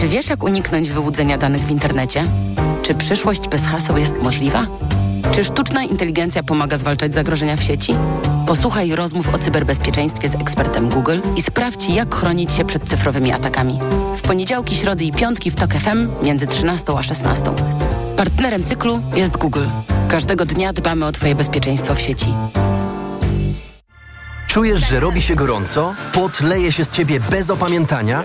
Czy wiesz, jak uniknąć wyłudzenia danych w internecie? Czy przyszłość bez haseł jest możliwa? Czy sztuczna inteligencja pomaga zwalczać zagrożenia w sieci? Posłuchaj rozmów o cyberbezpieczeństwie z ekspertem Google i sprawdź, jak chronić się przed cyfrowymi atakami. W poniedziałki, środy i piątki w TOK FM między 13 a 16. Partnerem cyklu jest Google. Każdego dnia dbamy o Twoje bezpieczeństwo w sieci. Czujesz, że robi się gorąco? Pot leje się z ciebie bez opamiętania?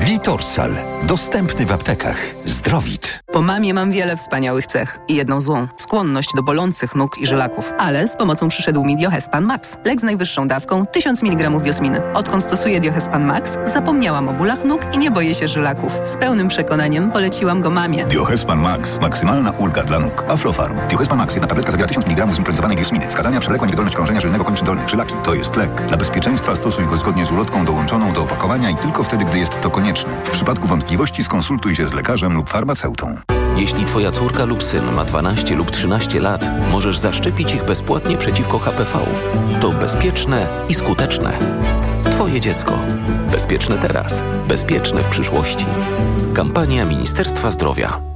Litorsal. Dostępny w aptekach. Zdrowit. Po mamie mam wiele wspaniałych cech i jedną złą. Skłonność do bolących nóg i żylaków. Ale z pomocą przyszedł mi Diohespan Max. Lek z najwyższą dawką 1000 mg diosminy. Odkąd stosuję Diohespan Max, zapomniałam o bólach nóg i nie boję się żylaków. Z pełnym przekonaniem poleciłam go mamie. Diohespan Max. Maksymalna ulga dla nóg. Aflofarm. Diohespan Max. Jedna tabletka zawiera 1000 mg zimpronizowanej diosminy. Wskazania przewlekła niewydolność krążenia żylnego kończyn dolnych. Żylaki. To jest lek. Dla bezpieczeństwa stosuj go zgodnie z ulotką dołączoną do opakowania i tylko wtedy, gdy jest to konieczne. W przypadku wątpliwości skonsultuj się z lekarzem lub farmaceutą. Jeśli twoja córka lub syn ma 12 lub 13 lat, możesz zaszczepić ich bezpłatnie przeciwko HPV. To bezpieczne i skuteczne. Twoje dziecko. Bezpieczne teraz. Bezpieczne w przyszłości. Kampania Ministerstwa Zdrowia.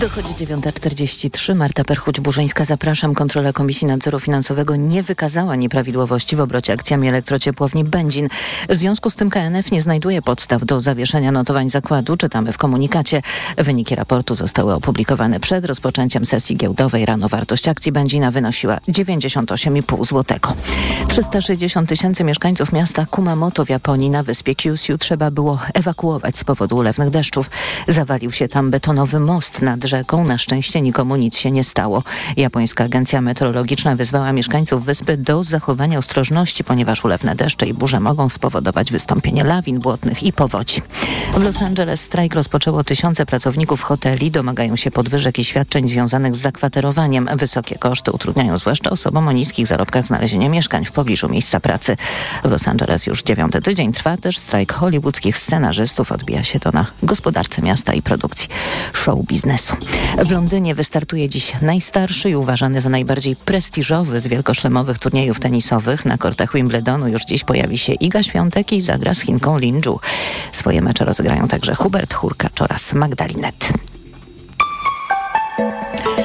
Dochodzi 9.43. Marta Perchuć-Burzyńska. Zapraszam. Kontrola Komisji Nadzoru Finansowego nie wykazała nieprawidłowości w obrocie akcjami elektrociepłowni Będzin. W związku z tym KNF nie znajduje podstaw do zawieszenia notowań zakładu. Czytamy w komunikacie. Wyniki raportu zostały opublikowane przed rozpoczęciem sesji giełdowej. Rano wartość akcji Będzina wynosiła 98,5 zł. 360 tysięcy mieszkańców miasta Kumamoto w Japonii na wyspie Kyushu trzeba było ewakuować z powodu ulewnych deszczów. Zawalił się tam betonowy most nad rzeką. Na szczęście nikomu nic się nie stało. Japońska Agencja Meteorologiczna wyzwała mieszkańców wyspy do zachowania ostrożności, ponieważ ulewne deszcze i burze mogą spowodować wystąpienie lawin błotnych i powodzi. W Los Angeles strajk rozpoczęło tysiące pracowników hoteli. Domagają się podwyżek i świadczeń związanych z zakwaterowaniem. Wysokie koszty utrudniają zwłaszcza osobom o niskich zarobkach znalezienie mieszkań w pobliżu miejsca pracy. W Los Angeles już dziewiąty tydzień trwa też strajk hollywoodzkich scenarzystów. Odbija się to na gospodarce miasta i produkcji show biznesu. W Londynie wystartuje dziś najstarszy i uważany za najbardziej prestiżowy z wielkoszlemowych turniejów tenisowych. Na kortach Wimbledonu już dziś pojawi się Iga Świątek i zagra z Chinką Linju. Swoje mecze rozegrają także Hubert Hurkacz oraz Magdalinet.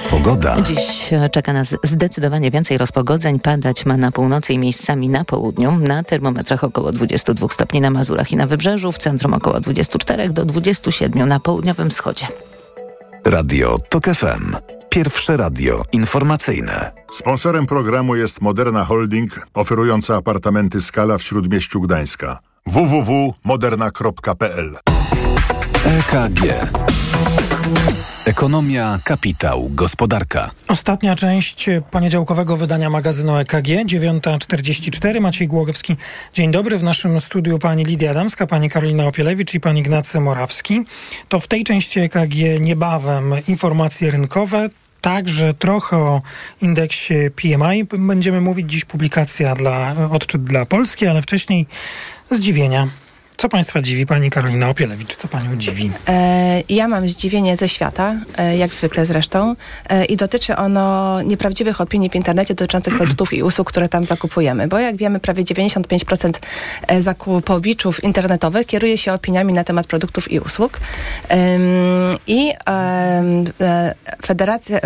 Pogoda. Dziś czeka nas zdecydowanie więcej rozpogodzeń. Padać ma na północy i miejscami na południu. Na termometrach około 22 stopni na Mazurach i na Wybrzeżu. W centrum około 24 do 27 na południowym wschodzie. Radio TOK FM. Pierwsze radio informacyjne. Sponsorem programu jest Moderna Holding, oferująca apartamenty Skala w Śródmieściu Gdańska. www.moderna.pl EKG. Ekonomia, kapitał, gospodarka. Ostatnia część poniedziałkowego wydania magazynu EKG, 9.44. Maciej Głogowski. Dzień dobry. W naszym studiu pani Lidia Adamska, pani Karolina Opielewicz i pan Ignacy Morawski. To w tej części EKG niebawem informacje rynkowe, Także trochę o indeksie PMI. Będziemy mówić dziś publikacja dla, odczyt dla Polski, ale wcześniej zdziwienia. Co Państwa dziwi, Pani Karolina Opielewicz? Co Panią dziwi? E, ja mam zdziwienie ze świata, e, jak zwykle zresztą, e, i dotyczy ono nieprawdziwych opinii w internecie dotyczących produktów i usług, które tam zakupujemy. Bo jak wiemy, prawie 95% e, zakupowiczów internetowych kieruje się opiniami na temat produktów i usług. I e, Federacja,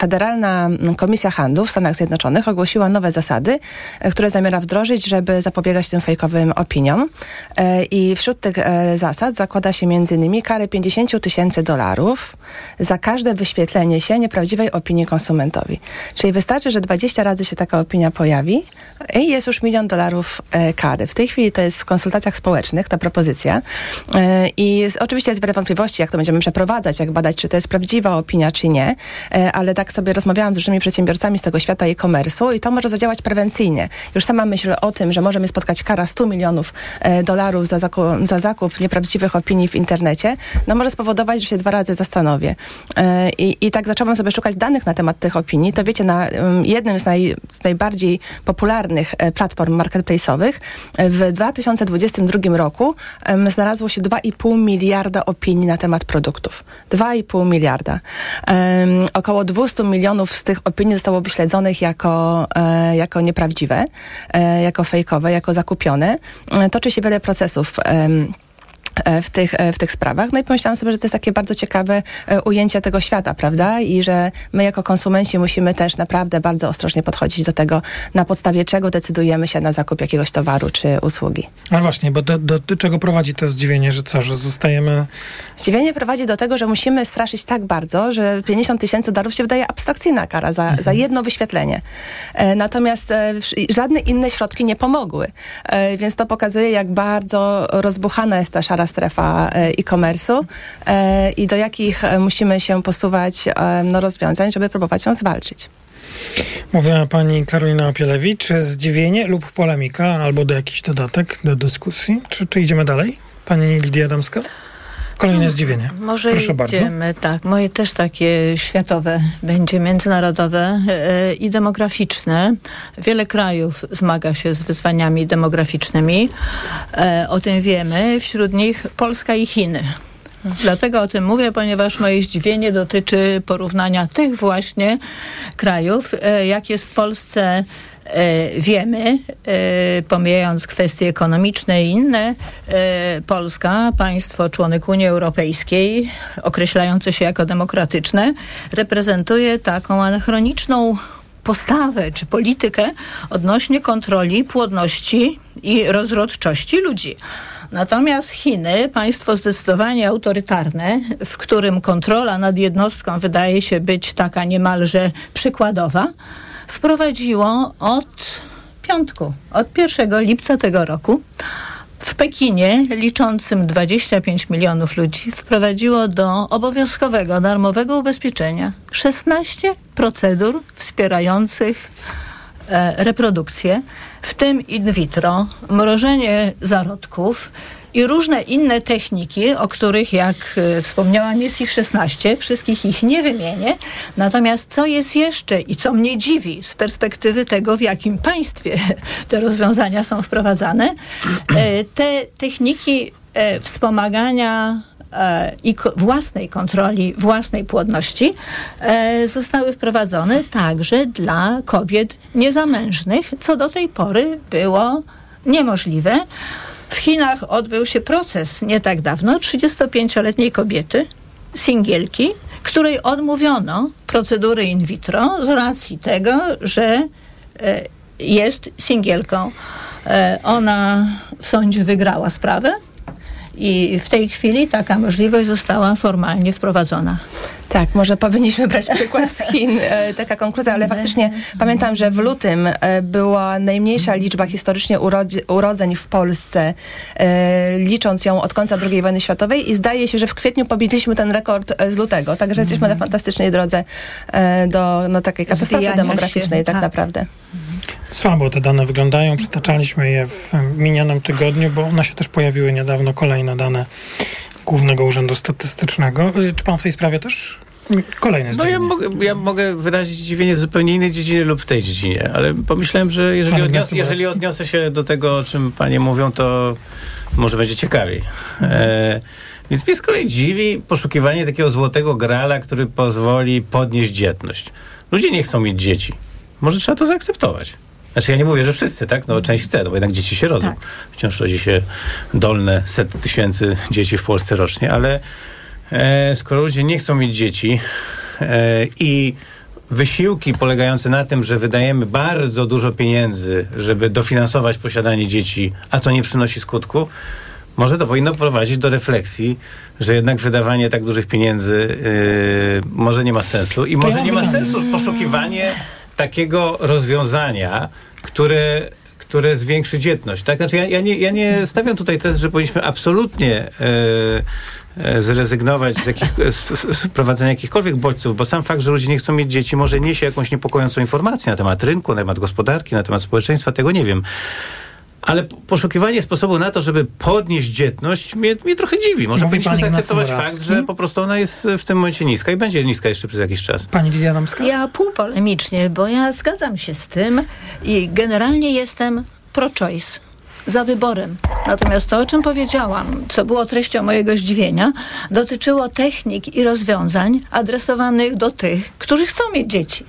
Federalna Komisja Handlu w Stanach Zjednoczonych ogłosiła nowe zasady, e, które zamierza wdrożyć, żeby zapobiegać tym fejkowym opiniom. I i wśród tych e, zasad zakłada się m.in. karę 50 tysięcy dolarów za każde wyświetlenie się nieprawdziwej opinii konsumentowi. Czyli wystarczy, że 20 razy się taka opinia pojawi i jest już milion dolarów e, kary. W tej chwili to jest w konsultacjach społecznych ta propozycja. E, I jest, oczywiście jest wiele wątpliwości, jak to będziemy przeprowadzać, jak badać, czy to jest prawdziwa opinia, czy nie. E, ale tak sobie rozmawiałam z różnymi przedsiębiorcami z tego świata e-commerce'u i to może zadziałać prewencyjnie. Już sama myśl o tym, że możemy spotkać kara 100 milionów e, dolarów za zakup, za zakup nieprawdziwych opinii w internecie, no może spowodować, że się dwa razy zastanowię. E, I, i tak zaczęłam sobie szukać danych na temat tych opinii. To wiecie, na jednym z, naj, z najbardziej popularnych e, platform marketplace'owych w 2022 roku znalazło się 2,5 miliarda opinii na temat produktów. 2,5 miliarda. Około 200 milionów z tych opinii zostało wyśledzonych jako, e, jako nieprawdziwe, e, jako fejkowe, jako zakupione. E, toczy się wiele procesów Um, w tych, w tych sprawach. No i pomyślałam sobie, że to jest takie bardzo ciekawe ujęcie tego świata, prawda? I że my jako konsumenci musimy też naprawdę bardzo ostrożnie podchodzić do tego, na podstawie czego decydujemy się na zakup jakiegoś towaru czy usługi. No właśnie, bo do, do, do czego prowadzi to zdziwienie, że co, że zostajemy... Zdziwienie prowadzi do tego, że musimy straszyć tak bardzo, że 50 tysięcy dolarów się wydaje abstrakcyjna kara za, mhm. za jedno wyświetlenie. E, natomiast e, żadne inne środki nie pomogły. E, więc to pokazuje, jak bardzo rozbuchana jest ta szara strefa e-commerce'u e, i do jakich e, musimy się posuwać e, no, rozwiązań, żeby próbować ją zwalczyć. Mówiła pani Karolina Opielewicz. Zdziwienie lub polemika, albo do jakiś dodatek do dyskusji? Czy, czy idziemy dalej? Pani Lidia Adamska? Kolejne zdziwienie. Może Proszę idziemy, tak. Moje też takie światowe będzie, międzynarodowe e, i demograficzne. Wiele krajów zmaga się z wyzwaniami demograficznymi. E, o tym wiemy. Wśród nich Polska i Chiny. Dlatego o tym mówię, ponieważ moje zdziwienie dotyczy porównania tych właśnie krajów, e, jak jest w Polsce wiemy, e, pomijając kwestie ekonomiczne i inne, e, Polska, państwo członek Unii Europejskiej, określające się jako demokratyczne, reprezentuje taką anachroniczną postawę czy politykę odnośnie kontroli płodności i rozrodczości ludzi. Natomiast Chiny, państwo zdecydowanie autorytarne, w którym kontrola nad jednostką wydaje się być taka niemalże przykładowa, wprowadziło od piątku, od 1 lipca tego roku. W Pekinie, liczącym 25 milionów ludzi, wprowadziło do obowiązkowego, darmowego ubezpieczenia 16 procedur wspierających e, reprodukcję, w tym in vitro, mrożenie zarodków, i różne inne techniki, o których, jak e, wspomniałam, jest ich 16. Wszystkich ich nie wymienię. Natomiast co jest jeszcze i co mnie dziwi z perspektywy tego, w jakim państwie te rozwiązania są wprowadzane, e, te techniki e, wspomagania i własnej kontroli, własnej płodności zostały wprowadzone także dla kobiet niezamężnych, co do tej pory było niemożliwe. W Chinach odbył się proces nie tak dawno 35-letniej kobiety, singielki, której odmówiono procedury in vitro z racji tego, że e, jest singielką. E, ona w sądzie wygrała sprawę i w tej chwili taka możliwość została formalnie wprowadzona. Tak, może powinniśmy brać przykład z Chin, e, taka konkluzja, ale faktycznie pamiętam, że w lutym e, była najmniejsza liczba historycznie urodzeń w Polsce, e, licząc ją od końca II wojny światowej i zdaje się, że w kwietniu pobiliśmy ten rekord z lutego, także jesteśmy na fantastycznej drodze do no, takiej katastrofy demograficznej się, tak, tak naprawdę. Słabo te dane wyglądają. Przytaczaliśmy je w minionym tygodniu, bo one się też pojawiły niedawno, kolejne dane Głównego Urzędu Statystycznego. Y, czy pan w tej sprawie też Kolejne No ja mogę, ja mogę wyrazić zdziwienie w zupełnie innej dziedzinie lub w tej dziedzinie, ale pomyślałem, że jeżeli, odnios, jeżeli odniosę się do tego, o czym panie mówią, to może będzie ciekawiej. E, więc mnie z kolei dziwi poszukiwanie takiego złotego grala, który pozwoli podnieść dzietność. Ludzie nie chcą mieć dzieci. Może trzeba to zaakceptować. Znaczy ja nie mówię, że wszyscy, tak? No część chce, no bo jednak dzieci się rodzą. Tak. Wciąż rodzi się dolne set tysięcy dzieci w Polsce rocznie, ale e, skoro ludzie nie chcą mieć dzieci e, i wysiłki polegające na tym, że wydajemy bardzo dużo pieniędzy, żeby dofinansować posiadanie dzieci, a to nie przynosi skutku, może to powinno prowadzić do refleksji, że jednak wydawanie tak dużych pieniędzy yy, może nie ma sensu i to może ja nie ma sensu poszukiwanie takiego rozwiązania, które które zwiększy dzietność. Tak? Znaczy ja, ja, nie, ja nie stawiam tutaj tez, że powinniśmy absolutnie e, e, zrezygnować z, jakich, z, z prowadzenia jakichkolwiek bodźców, bo sam fakt, że ludzie nie chcą mieć dzieci może niesie jakąś niepokojącą informację na temat rynku, na temat gospodarki, na temat społeczeństwa, tego nie wiem. Ale poszukiwanie sposobu na to, żeby podnieść dzietność, mnie, mnie trochę dziwi. Może Mówi powinniśmy zaakceptować fakt, że po prostu ona jest w tym momencie niska i będzie niska jeszcze przez jakiś czas. Pani Lidia Namska? Ja półpolemicznie, bo ja zgadzam się z tym i generalnie jestem pro-choice za wyborem. Natomiast to, o czym powiedziałam, co było treścią mojego zdziwienia, dotyczyło technik i rozwiązań adresowanych do tych, którzy chcą mieć dzieci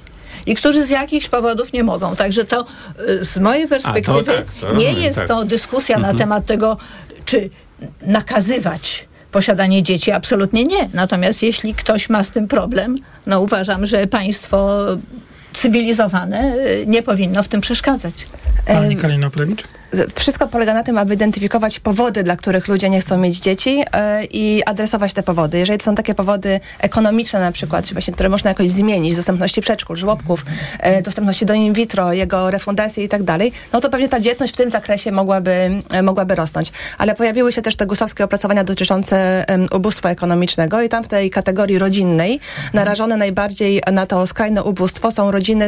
i którzy z jakichś powodów nie mogą. Także to y, z mojej perspektywy A, tak, to nie jest tak. to dyskusja mhm. na temat tego, czy nakazywać posiadanie dzieci, absolutnie nie. Natomiast jeśli ktoś ma z tym problem, no uważam, że państwo cywilizowane y, nie powinno w tym przeszkadzać. Pani Kalina Plewicz? Wszystko polega na tym, aby identyfikować powody, dla których ludzie nie chcą mieć dzieci e, i adresować te powody. Jeżeli to są takie powody ekonomiczne na przykład, czy właśnie, które można jakoś zmienić, dostępności przedszkól, żłobków, e, dostępności do in vitro, jego refundacji i tak dalej, no to pewnie ta dzietność w tym zakresie mogłaby, e, mogłaby rosnąć. Ale pojawiły się też te gusowskie opracowania dotyczące ubóstwa ekonomicznego i tam w tej kategorii rodzinnej narażone najbardziej na to skrajne ubóstwo są rodziny,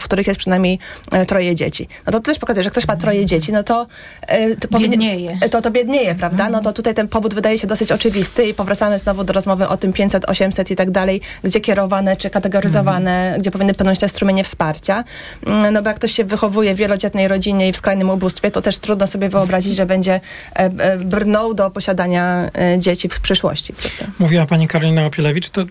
w których jest przynajmniej troje dzieci. No to też pokazuje, że ktoś ma troje dzieci, no to, e, to Biednieje. To, to biednieje, prawda? No to tutaj ten powód wydaje się dosyć oczywisty i powracamy znowu do rozmowy o tym 500, 800 i tak dalej, gdzie kierowane czy kategoryzowane, gdzie powinny płynąć te strumienie wsparcia. Mm, No bo jak ktoś się wychowuje w wielodzietnej rodzinie i w skrajnym ubóstwie, to też trudno sobie wyobrazić, że będzie e, e, brnął do posiadania e, dzieci w przyszłości. prawda? Mówiła pani Karolina Opielewicz, to,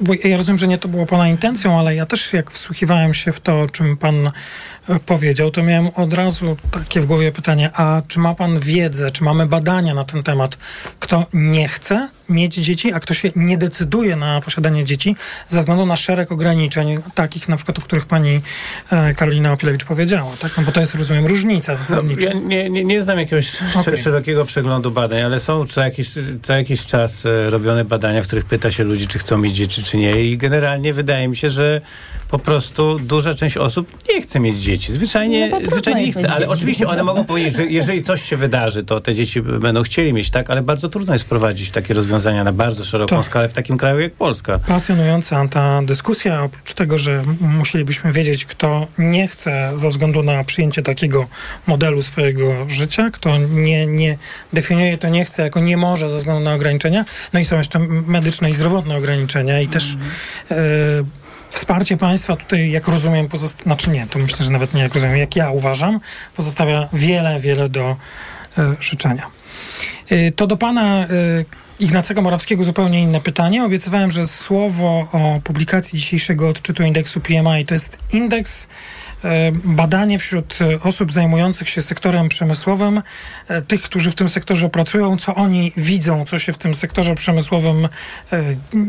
bo ja rozumiem, że nie to było pana intencją, ale ja też jak wsłuchiwałem się w to, o czym pan e, powiedział, to miałem od razu takie w głowie pytanie, a czy ma pan wiedzę, czy mamy badania na ten temat, kto nie chce mieć dzieci, a kto się nie decyduje na posiadanie dzieci ze względu na szereg ograniczeń, takich na przykład, o których pani e, Karolina Opielewicz powiedziała, tak? No bo to jest, rozumiem, różnica zasadnicza. Ja nie, nie, nie znam jakiegoś Okej. szerokiego przeglądu badań, ale są co jakiś, co jakiś czas e, robione badania, w których pyta się ludzi, czy chcą mieć dzieci, czy nie. I generalnie wydaje mi się, że po prostu duża część osób nie chce mieć dzieci. Zwyczajnie, No zwyczajnie nie chce. Ale dzieci. oczywiście one mogą powiedzieć, że jeżeli coś się wydarzy, to te dzieci będą chcieli mieć, tak? Ale bardzo trudno jest wprowadzić takie rozwiązania na bardzo szeroką Tak. skalę w takim kraju jak Polska. Pasjonująca ta dyskusja, oprócz tego, że musielibyśmy wiedzieć, kto nie chce ze względu na przyjęcie takiego modelu swojego życia, kto nie, nie definiuje to nie chce jako nie może ze względu na ograniczenia. No i są jeszcze medyczne i zdrowotne ograniczenia i też e, wsparcie państwa tutaj, jak rozumiem, pozosta- znaczy nie, to myślę, że nawet nie jak rozumiem, jak ja uważam, pozostawia wiele, wiele do e, życzenia. Y, To do pana y, Ignacego Morawskiego zupełnie inne pytanie. Obiecywałem, że słowo o publikacji dzisiejszego odczytu indeksu PMI to jest indeks badanie wśród y, osób zajmujących się sektorem przemysłowym, y, tych, którzy w tym sektorze pracują, co oni widzą, co się w tym sektorze przemysłowym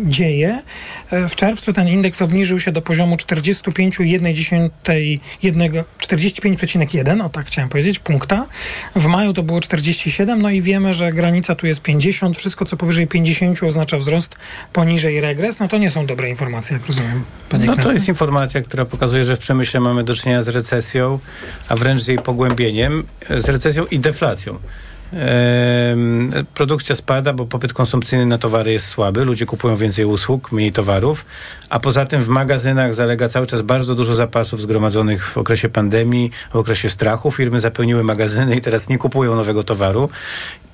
dzieje. W czerwcu ten indeks obniżył się do poziomu 45,1, jednego- 45,1, o tak chciałem powiedzieć, punkta. W maju to było 47, no i wiemy, że granica tu jest 50. Wszystko, co powyżej 50 oznacza wzrost, poniżej regres. No to nie są dobre informacje, jak rozumiem, panie No to jest informacja, która pokazuje, że w przemyśle mamy do czynienia z recesją, a wręcz z jej pogłębieniem, z recesją i deflacją. Produkcja spada, bo popyt konsumpcyjny na towary jest słaby, ludzie kupują więcej usług, mniej towarów, a poza tym w magazynach zalega cały czas bardzo dużo zapasów zgromadzonych w okresie pandemii, w okresie strachu. Firmy zapełniły magazyny i teraz nie kupują nowego towaru.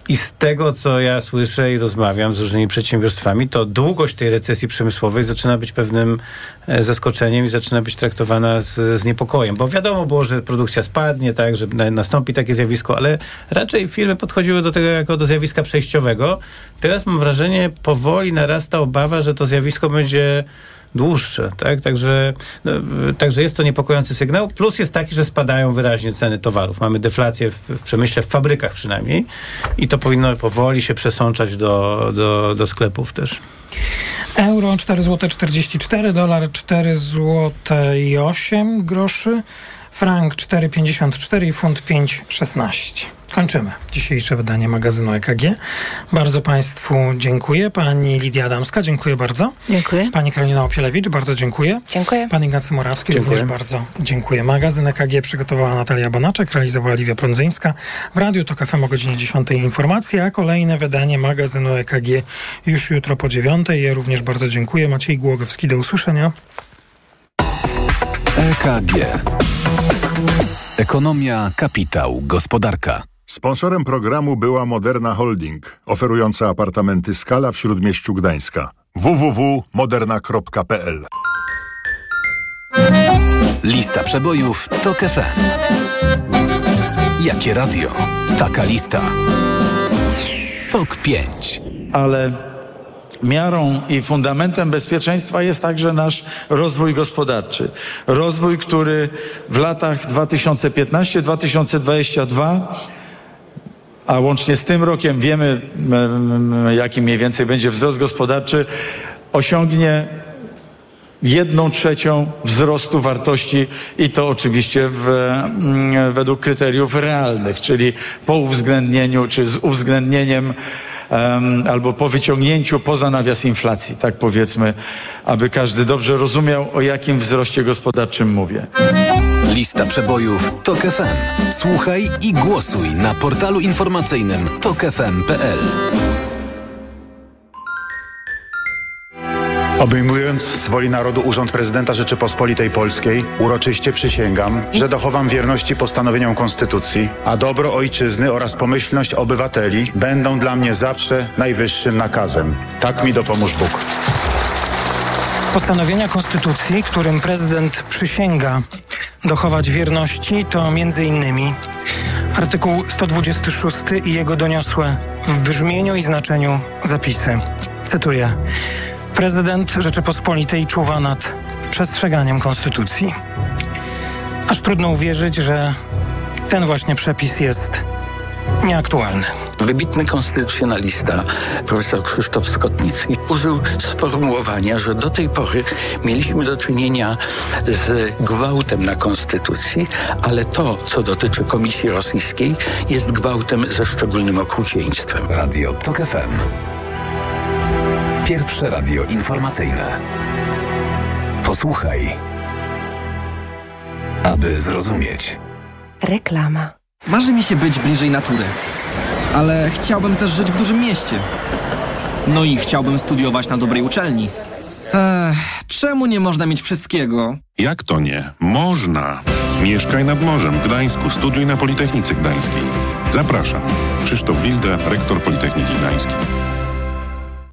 I z tego, co ja słyszę i rozmawiam z różnymi przedsiębiorstwami, to długość tej recesji przemysłowej zaczyna być pewnym e, zaskoczeniem i zaczyna być traktowana z, z niepokojem. Bo wiadomo było, że produkcja spadnie, tak, że na, nastąpi takie zjawisko, ale raczej firmy podchodziły do tego jako do zjawiska przejściowego. Teraz mam wrażenie, powoli narasta obawa, że to zjawisko będzie dłuższe, tak? Także, no, także jest to niepokojący sygnał. Plus jest taki, że spadają wyraźnie ceny towarów. Mamy deflację w, w przemyśle, w fabrykach przynajmniej i to powinno powoli się przesączać do, do, do sklepów też. Euro 4 zł 44, dolar 4 zł i 8 groszy, frank 4,54 i funt 5,16. Kończymy dzisiejsze wydanie magazynu EKG. Bardzo Państwu dziękuję. Pani Lidia Adamska, dziękuję bardzo. Dziękuję. Pani Karolina Opielewicz, bardzo dziękuję. Dziękuję. Pan Ignacy Morawski, Dziękuję. również bardzo dziękuję. Magazyn EKG przygotowała Natalia Bonaczek, realizowała Liwia Prądzyńska. W Radiu TOK FM o godzinie 10 informacje, a kolejne wydanie magazynu EKG już jutro po 9. Ja również bardzo dziękuję. Maciej Głogowski, do usłyszenia. EKG. Ekonomia, kapitał, gospodarka. Sponsorem programu była Moderna Holding, oferująca apartamenty Skala w Śródmieściu Gdańska. www.moderna.pl Lista przebojów TOK FM. Jakie radio? Taka lista. TOK 5. ale miarą i fundamentem bezpieczeństwa jest także nasz rozwój gospodarczy. Rozwój, który w latach 2015-2022 a łącznie z tym rokiem wiemy, mm, jaki mniej więcej będzie wzrost gospodarczy, osiągnie jedną trzecią wzrostu wartości i to oczywiście w, mm, według kryteriów realnych, czyli po uwzględnieniu czy z uwzględnieniem em, albo po wyciągnięciu poza nawias inflacji, tak powiedzmy, aby każdy dobrze rozumiał, o jakim wzroście gospodarczym mówię. Lista przebojów TOK FM. Słuchaj i głosuj na portalu informacyjnym tokefm.pl. Obejmując z woli narodu Urząd Prezydenta Rzeczypospolitej Polskiej, uroczyście przysięgam, że dochowam wierności postanowieniom Konstytucji, a dobro ojczyzny oraz pomyślność obywateli będą dla mnie zawsze najwyższym nakazem. Tak mi dopomóż Bóg. Postanowienia Konstytucji, którym prezydent przysięga dochować wierności, to innymi artykuł 126 i jego doniosłe w brzmieniu i znaczeniu zapisy. Cytuję. Prezydent Rzeczypospolitej czuwa nad przestrzeganiem Konstytucji. Aż trudno uwierzyć, że ten właśnie przepis jest nieaktualny. Wybitny konstytucjonalista, profesor Krzysztof Skotnicki, użył sformułowania, że do tej pory mieliśmy do czynienia z gwałtem na konstytucji, ale to, co dotyczy Komisji Rosyjskiej, jest gwałtem ze szczególnym okrucieństwem. Radio TOK FM. Pierwsze radio informacyjne. Posłuchaj, aby zrozumieć. Reklama. Marzy mi się być bliżej natury, ale chciałbym też żyć w dużym mieście. No i chciałbym studiować na dobrej uczelni. Ech, czemu nie można mieć wszystkiego? Jak to nie? Można! Mieszkaj nad morzem w Gdańsku, studiuj na Politechnice Gdańskiej. Zapraszam. Krzysztof Wilde, rektor Politechniki Gdańskiej.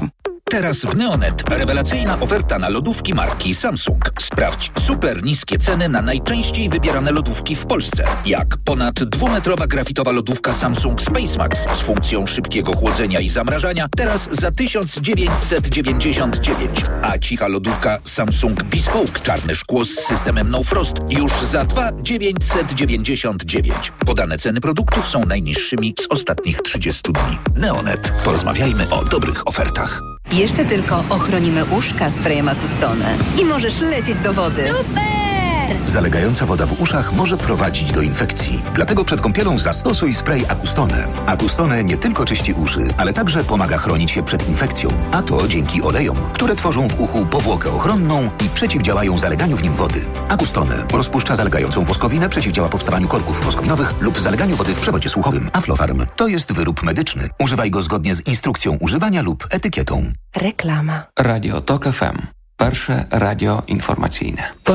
Aflofarm. Teraz w Neonet rewelacyjna oferta na lodówki marki Samsung. Sprawdź super niskie ceny na najczęściej wybierane lodówki w Polsce. Jak ponad dwumetrowa grafitowa lodówka Samsung SpaceMax z funkcją szybkiego chłodzenia i zamrażania teraz za 1999. A cicha lodówka Samsung Bespoke czarne szkło z systemem No Frost już za 2,999. Podane ceny produktów są najniższymi z ostatnich 30 dni. Neonet. Porozmawiajmy o dobrych ofertach. Jeszcze tylko ochronimy uszka sprayem Acustone i możesz lecieć do wody. Super! Zalegająca woda w uszach może prowadzić do infekcji. Dlatego przed kąpielą zastosuj spray Acustone. Acustone nie tylko czyści uszy, ale także pomaga chronić się przed infekcją. A to dzięki olejom, które tworzą w uchu powłokę ochronną i przeciwdziałają zaleganiu w nim wody. Acustone rozpuszcza zalegającą woskowinę, przeciwdziała powstawaniu korków woskowinowych lub zaleganiu wody w przewodzie słuchowym. Aflofarm to jest wyrób medyczny. Używaj go zgodnie z instrukcją używania lub etykietą. Reklama. Radio TOK FM. Pierwsze radio informacyjne.